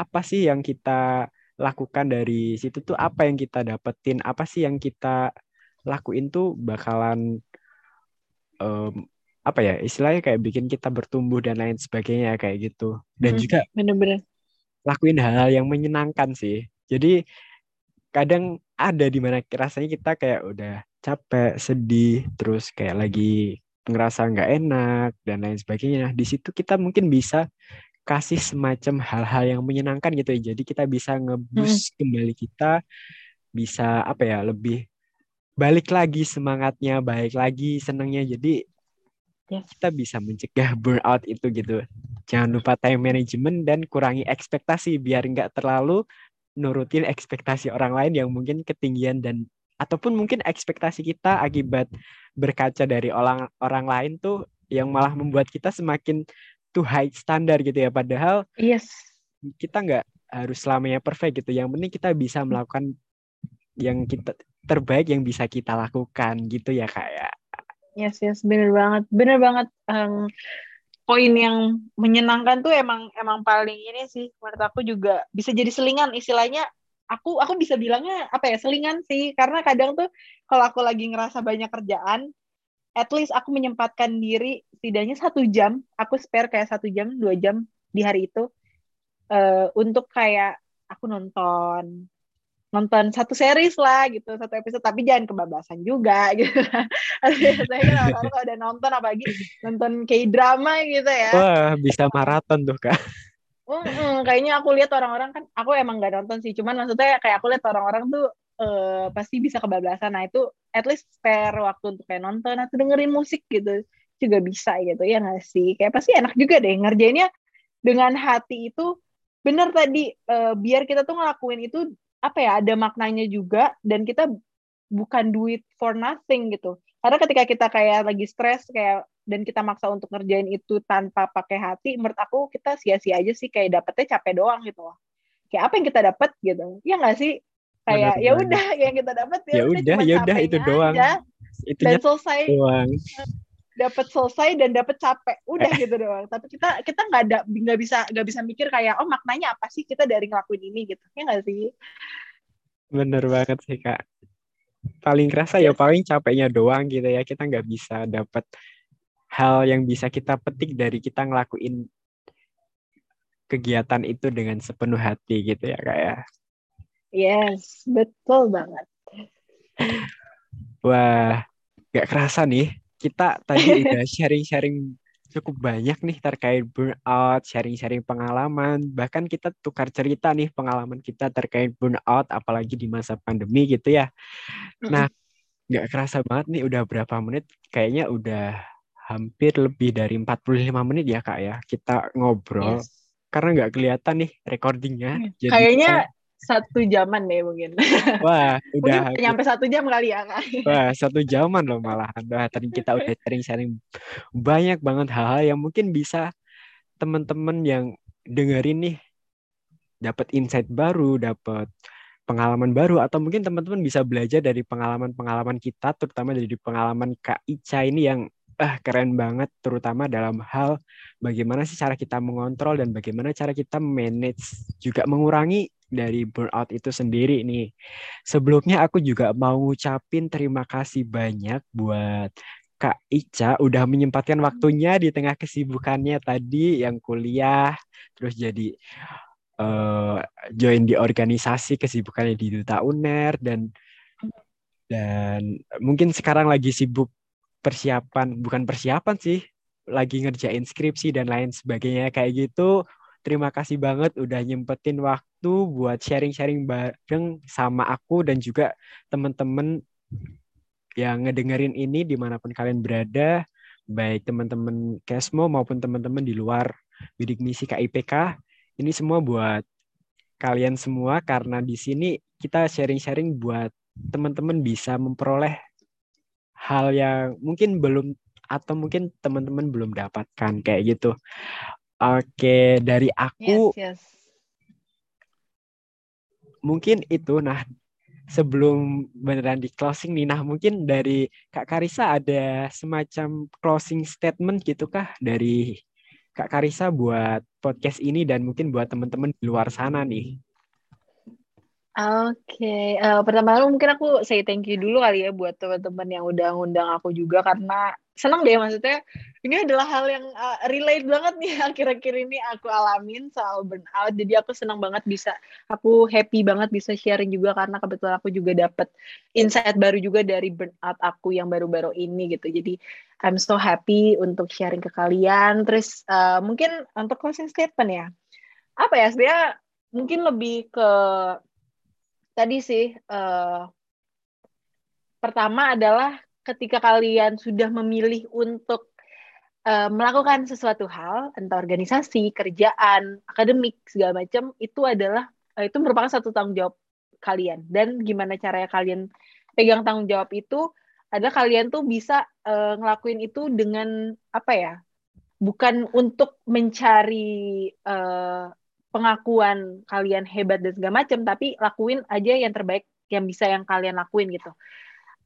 apa sih yang kita lakukan dari situ tuh apa yang kita dapetin apa sih yang kita lakuin tuh bakalan em, apa ya istilahnya kayak bikin kita bertumbuh dan lain sebagainya kayak gitu dan Hmm, juga Bener-bener. lakuin hal-hal yang menyenangkan sih jadi kadang ada di mana rasanya kita kayak udah capek sedih terus kayak lagi ngerasa nggak enak dan lain sebagainya. Di situ kita mungkin bisa kasih semacam hal-hal yang menyenangkan gitu ya. Jadi kita bisa ngeboost kembali kita bisa apa ya lebih balik lagi semangatnya baik lagi senangnya. Jadi Yes. kita bisa mencegah burnout itu gitu. Jangan lupa time management dan kurangi ekspektasi biar nggak terlalu nurutin ekspektasi orang lain yang mungkin ketinggian dan ataupun mungkin ekspektasi kita akibat berkaca dari orang orang lain tuh yang malah membuat kita semakin too high standar gitu ya padahal Yes. kita nggak harus selamanya perfect gitu yang penting kita bisa melakukan yang kita terbaik yang bisa kita lakukan gitu ya kayak Yes, yes, bener banget, bener banget. Em, poin yang menyenangkan tuh emang emang paling ini sih, menurut aku juga bisa jadi selingan istilahnya. Aku aku bisa bilangnya apa ya selingan sih, karena kadang tuh kalau aku lagi ngerasa banyak kerjaan, at least aku menyempatkan diri setidaknya satu jam, aku spare kayak satu jam, dua jam di hari itu eh, untuk kayak aku nonton nonton satu series lah gitu satu episode. Tapi jangan kebablasan juga gitu. Biasanya kan kalau udah nonton apalagi nonton kayak drama gitu ya. Wah bisa maraton tuh kak Mm-mm, kayaknya aku lihat orang-orang kan aku emang nggak nonton sih. Cuman maksudnya kayak aku lihat orang-orang tuh eh, pasti bisa kebablasan. Nah itu at least spare waktu untuk kayak nonton atau dengerin musik gitu juga bisa gitu ya nggak sih? Kayak pasti enak juga deh ngerjainnya dengan hati itu. Bener tadi eh, biar kita tuh ngelakuin itu apa ya ada maknanya juga dan kita bukan do it for nothing gitu karena ketika kita kayak lagi stres kayak dan kita maksa untuk ngerjain itu tanpa pakai hati menurut aku kita sia-sia aja sih kayak dapetnya capek doang gitu loh. Kayak apa yang kita dapet gitu. Ya nggak sih? Kayak Bener ya banget. udah yang kita dapet ya udah ya udah itu doang. aja. itu dan selesai. doang. Dapat selesai dan dapat capek. Udah gitu doang. Tapi kita kita nggak ada nggak bisa nggak bisa mikir kayak oh maknanya apa sih kita dari ngelakuin ini? gitu. Ya nggak sih? Bener banget sih kak paling kerasa ya Yes. paling capeknya doang gitu ya kita nggak bisa dapat hal yang bisa kita petik dari kita ngelakuin kegiatan itu dengan sepenuh hati gitu ya kak ya yes betul banget Wah, gak kerasa nih. Kita tadi udah sharing-sharing cukup banyak nih terkait burnout, sharing-sharing pengalaman. Bahkan kita tukar cerita nih pengalaman kita terkait burnout, apalagi di masa pandemi gitu ya. Nah, gak kerasa banget nih udah berapa menit. Kayaknya udah hampir lebih dari 45 menit ya kak ya. Kita ngobrol. Yes. Karena nggak kelihatan nih recordingnya. Jadi kayaknya satu jaman deh mungkin. Wah udah mungkin nyampe satu jam kali ya kak. Wah, satu jaman loh malahan. Wah, tadi kita udah sharing-sharing banyak banget hal-hal yang mungkin bisa teman-teman yang dengerin nih dapat insight baru, dapat pengalaman baru atau mungkin teman-teman bisa belajar dari pengalaman-pengalaman kita terutama dari pengalaman Kak Ica ini yang ah keren banget terutama dalam hal bagaimana sih cara kita mengontrol dan bagaimana cara kita manage juga mengurangi dari burnout itu sendiri nih. Sebelumnya aku juga mau ngucapin terima kasih banyak buat Kak Ica udah menyempatkan waktunya di tengah kesibukannya tadi yang kuliah terus jadi eh, join di organisasi kesibukannya di Duta UNER dan dan mungkin sekarang lagi sibuk persiapan bukan persiapan sih lagi ngerjain skripsi dan lain sebagainya kayak gitu terima kasih banget udah nyempetin waktu buat sharing-sharing bareng sama aku dan juga teman-teman yang ngedengerin ini di mana pun kalian berada, baik teman-teman Kesmo maupun teman-teman di luar bidik misi KIPK. Ini semua buat kalian semua karena di sini kita sharing-sharing buat teman-teman bisa memperoleh hal yang mungkin belum atau mungkin teman-teman belum dapatkan kayak gitu. Oke, dari aku yes, yes. mungkin itu. Nah, sebelum beneran di closing nih, nah mungkin dari Kak Karisa ada semacam closing statement gitu kah dari Kak Karisa buat podcast ini dan mungkin buat teman-teman di luar sana nih. Oke, okay. uh, eh, pertama mungkin aku say thank you dulu kali ya buat teman-teman yang udah ngundang aku juga karena senang deh maksudnya ini adalah hal yang uh, relate banget nih akhir-akhir ini aku alamin soal burnout. Jadi aku senang banget bisa, aku happy banget bisa sharing juga karena kebetulan aku juga dapat insight baru juga dari burnout aku yang baru-baru ini gitu. Jadi I'm so happy untuk sharing ke kalian. Terus uh, mungkin untuk closing statement ya, apa ya sebenarnya mungkin lebih ke tadi sih uh, pertama adalah ketika kalian sudah memilih untuk uh, melakukan sesuatu hal, entah organisasi, kerjaan, akademik segala macam, itu adalah uh, itu merupakan satu tanggung jawab kalian. Dan gimana caranya kalian pegang tanggung jawab itu adalah kalian tuh bisa uh, ngelakuin itu dengan apa ya? Bukan untuk mencari uh, pengakuan kalian hebat dan segala macam tapi lakuin aja yang terbaik yang bisa yang kalian lakuin gitu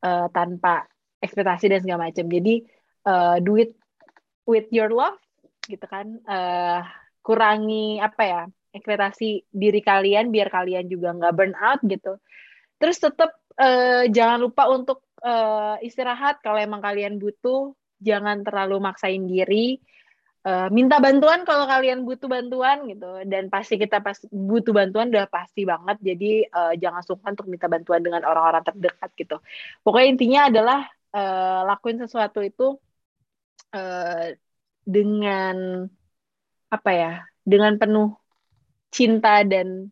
uh, tanpa ekspektasi dan segala macam. Jadi uh, do it with your love gitu kan uh, kurangi apa ya ekspektasi diri kalian biar kalian juga nggak burn out gitu. Terus tetap uh, jangan lupa untuk uh, istirahat. Kalau emang kalian butuh jangan terlalu maksain diri. Uh, minta bantuan kalau kalian butuh bantuan gitu. Dan pasti kita pas butuh bantuan udah pasti banget. Jadi uh, jangan sungkan untuk minta bantuan dengan orang-orang terdekat gitu. Pokoknya intinya adalah uh, lakuin sesuatu itu uh, dengan apa ya dengan penuh cinta dan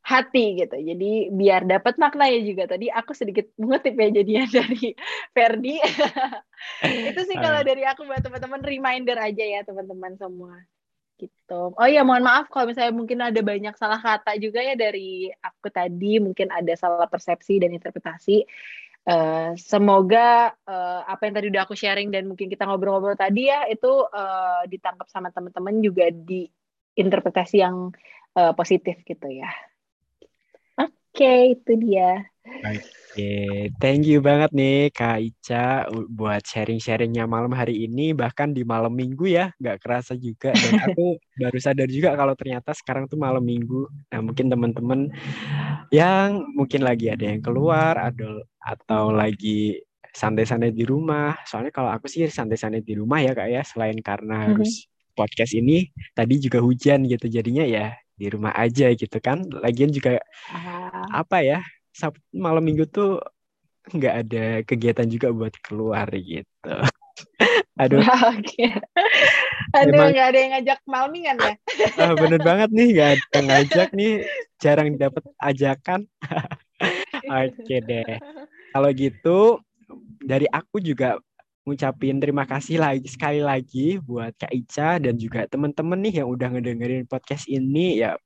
hati gitu. Jadi biar dapat maknanya juga. Tadi aku sedikit mengutip ya jadinya dari Ferdi. itu sih kalau dari aku buat teman-teman reminder aja ya teman-teman semua. Gitu. Oh iya mohon maaf kalau misalnya mungkin ada banyak salah kata juga ya dari aku tadi. Mungkin ada salah persepsi dan interpretasi. Uh, semoga uh, apa yang tadi udah aku sharing dan mungkin kita ngobrol-ngobrol tadi ya itu uh, ditangkap sama teman-teman juga di interpretasi yang uh, positif gitu ya okay, itu dia. Oke, okay. thank you banget nih Kak Ica buat sharing-sharingnya malam hari ini, bahkan di malam minggu ya, nggak kerasa juga. Dan aku baru sadar juga kalau ternyata sekarang tuh malam minggu. Nah mungkin teman-teman yang mungkin lagi ada yang keluar, ada atau lagi santai-santai di rumah. Soalnya kalau aku sih santai-santai di rumah ya Kak ya, selain karena mm-hmm. harus podcast ini, tadi juga hujan gitu, jadinya ya di rumah aja gitu kan. Lagian juga apa ya Sabtu malam minggu tuh nggak ada kegiatan juga buat keluar gitu. Aduh. Oke. Aduh, Emang, gak ada yang ngajak malmingan ya? ah, bener banget nih, gak ada yang ngajak nih. Jarang dapat ajakan. Oke deh. Kalau gitu, dari aku juga ngucapin terima kasih lagi sekali lagi buat Kak Ica dan juga teman-teman nih yang udah ngedengerin podcast ini ya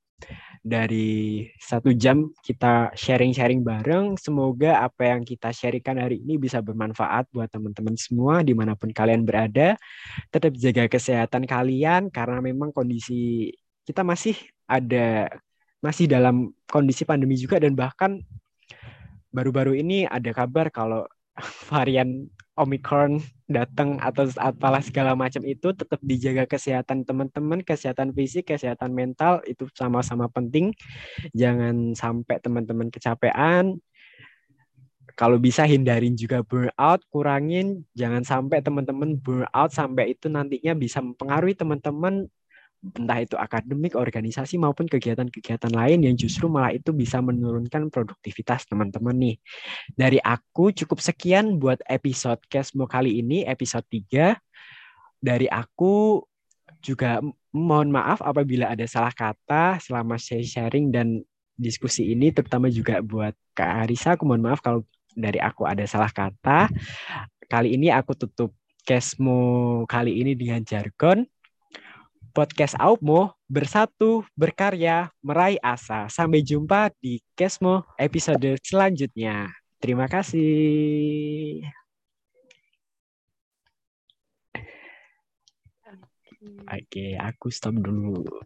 dari satu jam kita sharing-sharing bareng. Semoga apa yang kita sharingkan hari ini bisa bermanfaat buat teman-teman semua di mana pun kalian berada. Tetap jaga kesehatan kalian karena memang kondisi kita masih ada masih dalam kondisi pandemi juga dan bahkan baru-baru ini ada kabar kalau varian Omicron datang atau apalah segala macam itu tetap dijaga kesehatan teman-teman, kesehatan fisik, kesehatan mental itu sama-sama penting. Jangan sampai teman-teman kecapean. Kalau bisa hindarin juga burnout, kurangin jangan sampai teman-teman burnout sampai itu nantinya bisa mempengaruhi teman-teman entah itu akademik, organisasi maupun kegiatan-kegiatan lain yang justru malah itu bisa menurunkan produktivitas teman-teman nih. Dari aku cukup sekian buat episode Kesmo kali ini, episode 3. Dari aku juga mohon maaf apabila ada salah kata selama saya sharing dan diskusi ini, terutama juga buat Kak Arisa. Aku mohon maaf kalau dari aku ada salah kata. Kali ini aku tutup Kesmo kali ini dengan jargon. Podcast Aupmo bersatu, berkarya, meraih asa. Sampai jumpa di Kesmo episode selanjutnya. Terima kasih. Oke, aku stop dulu.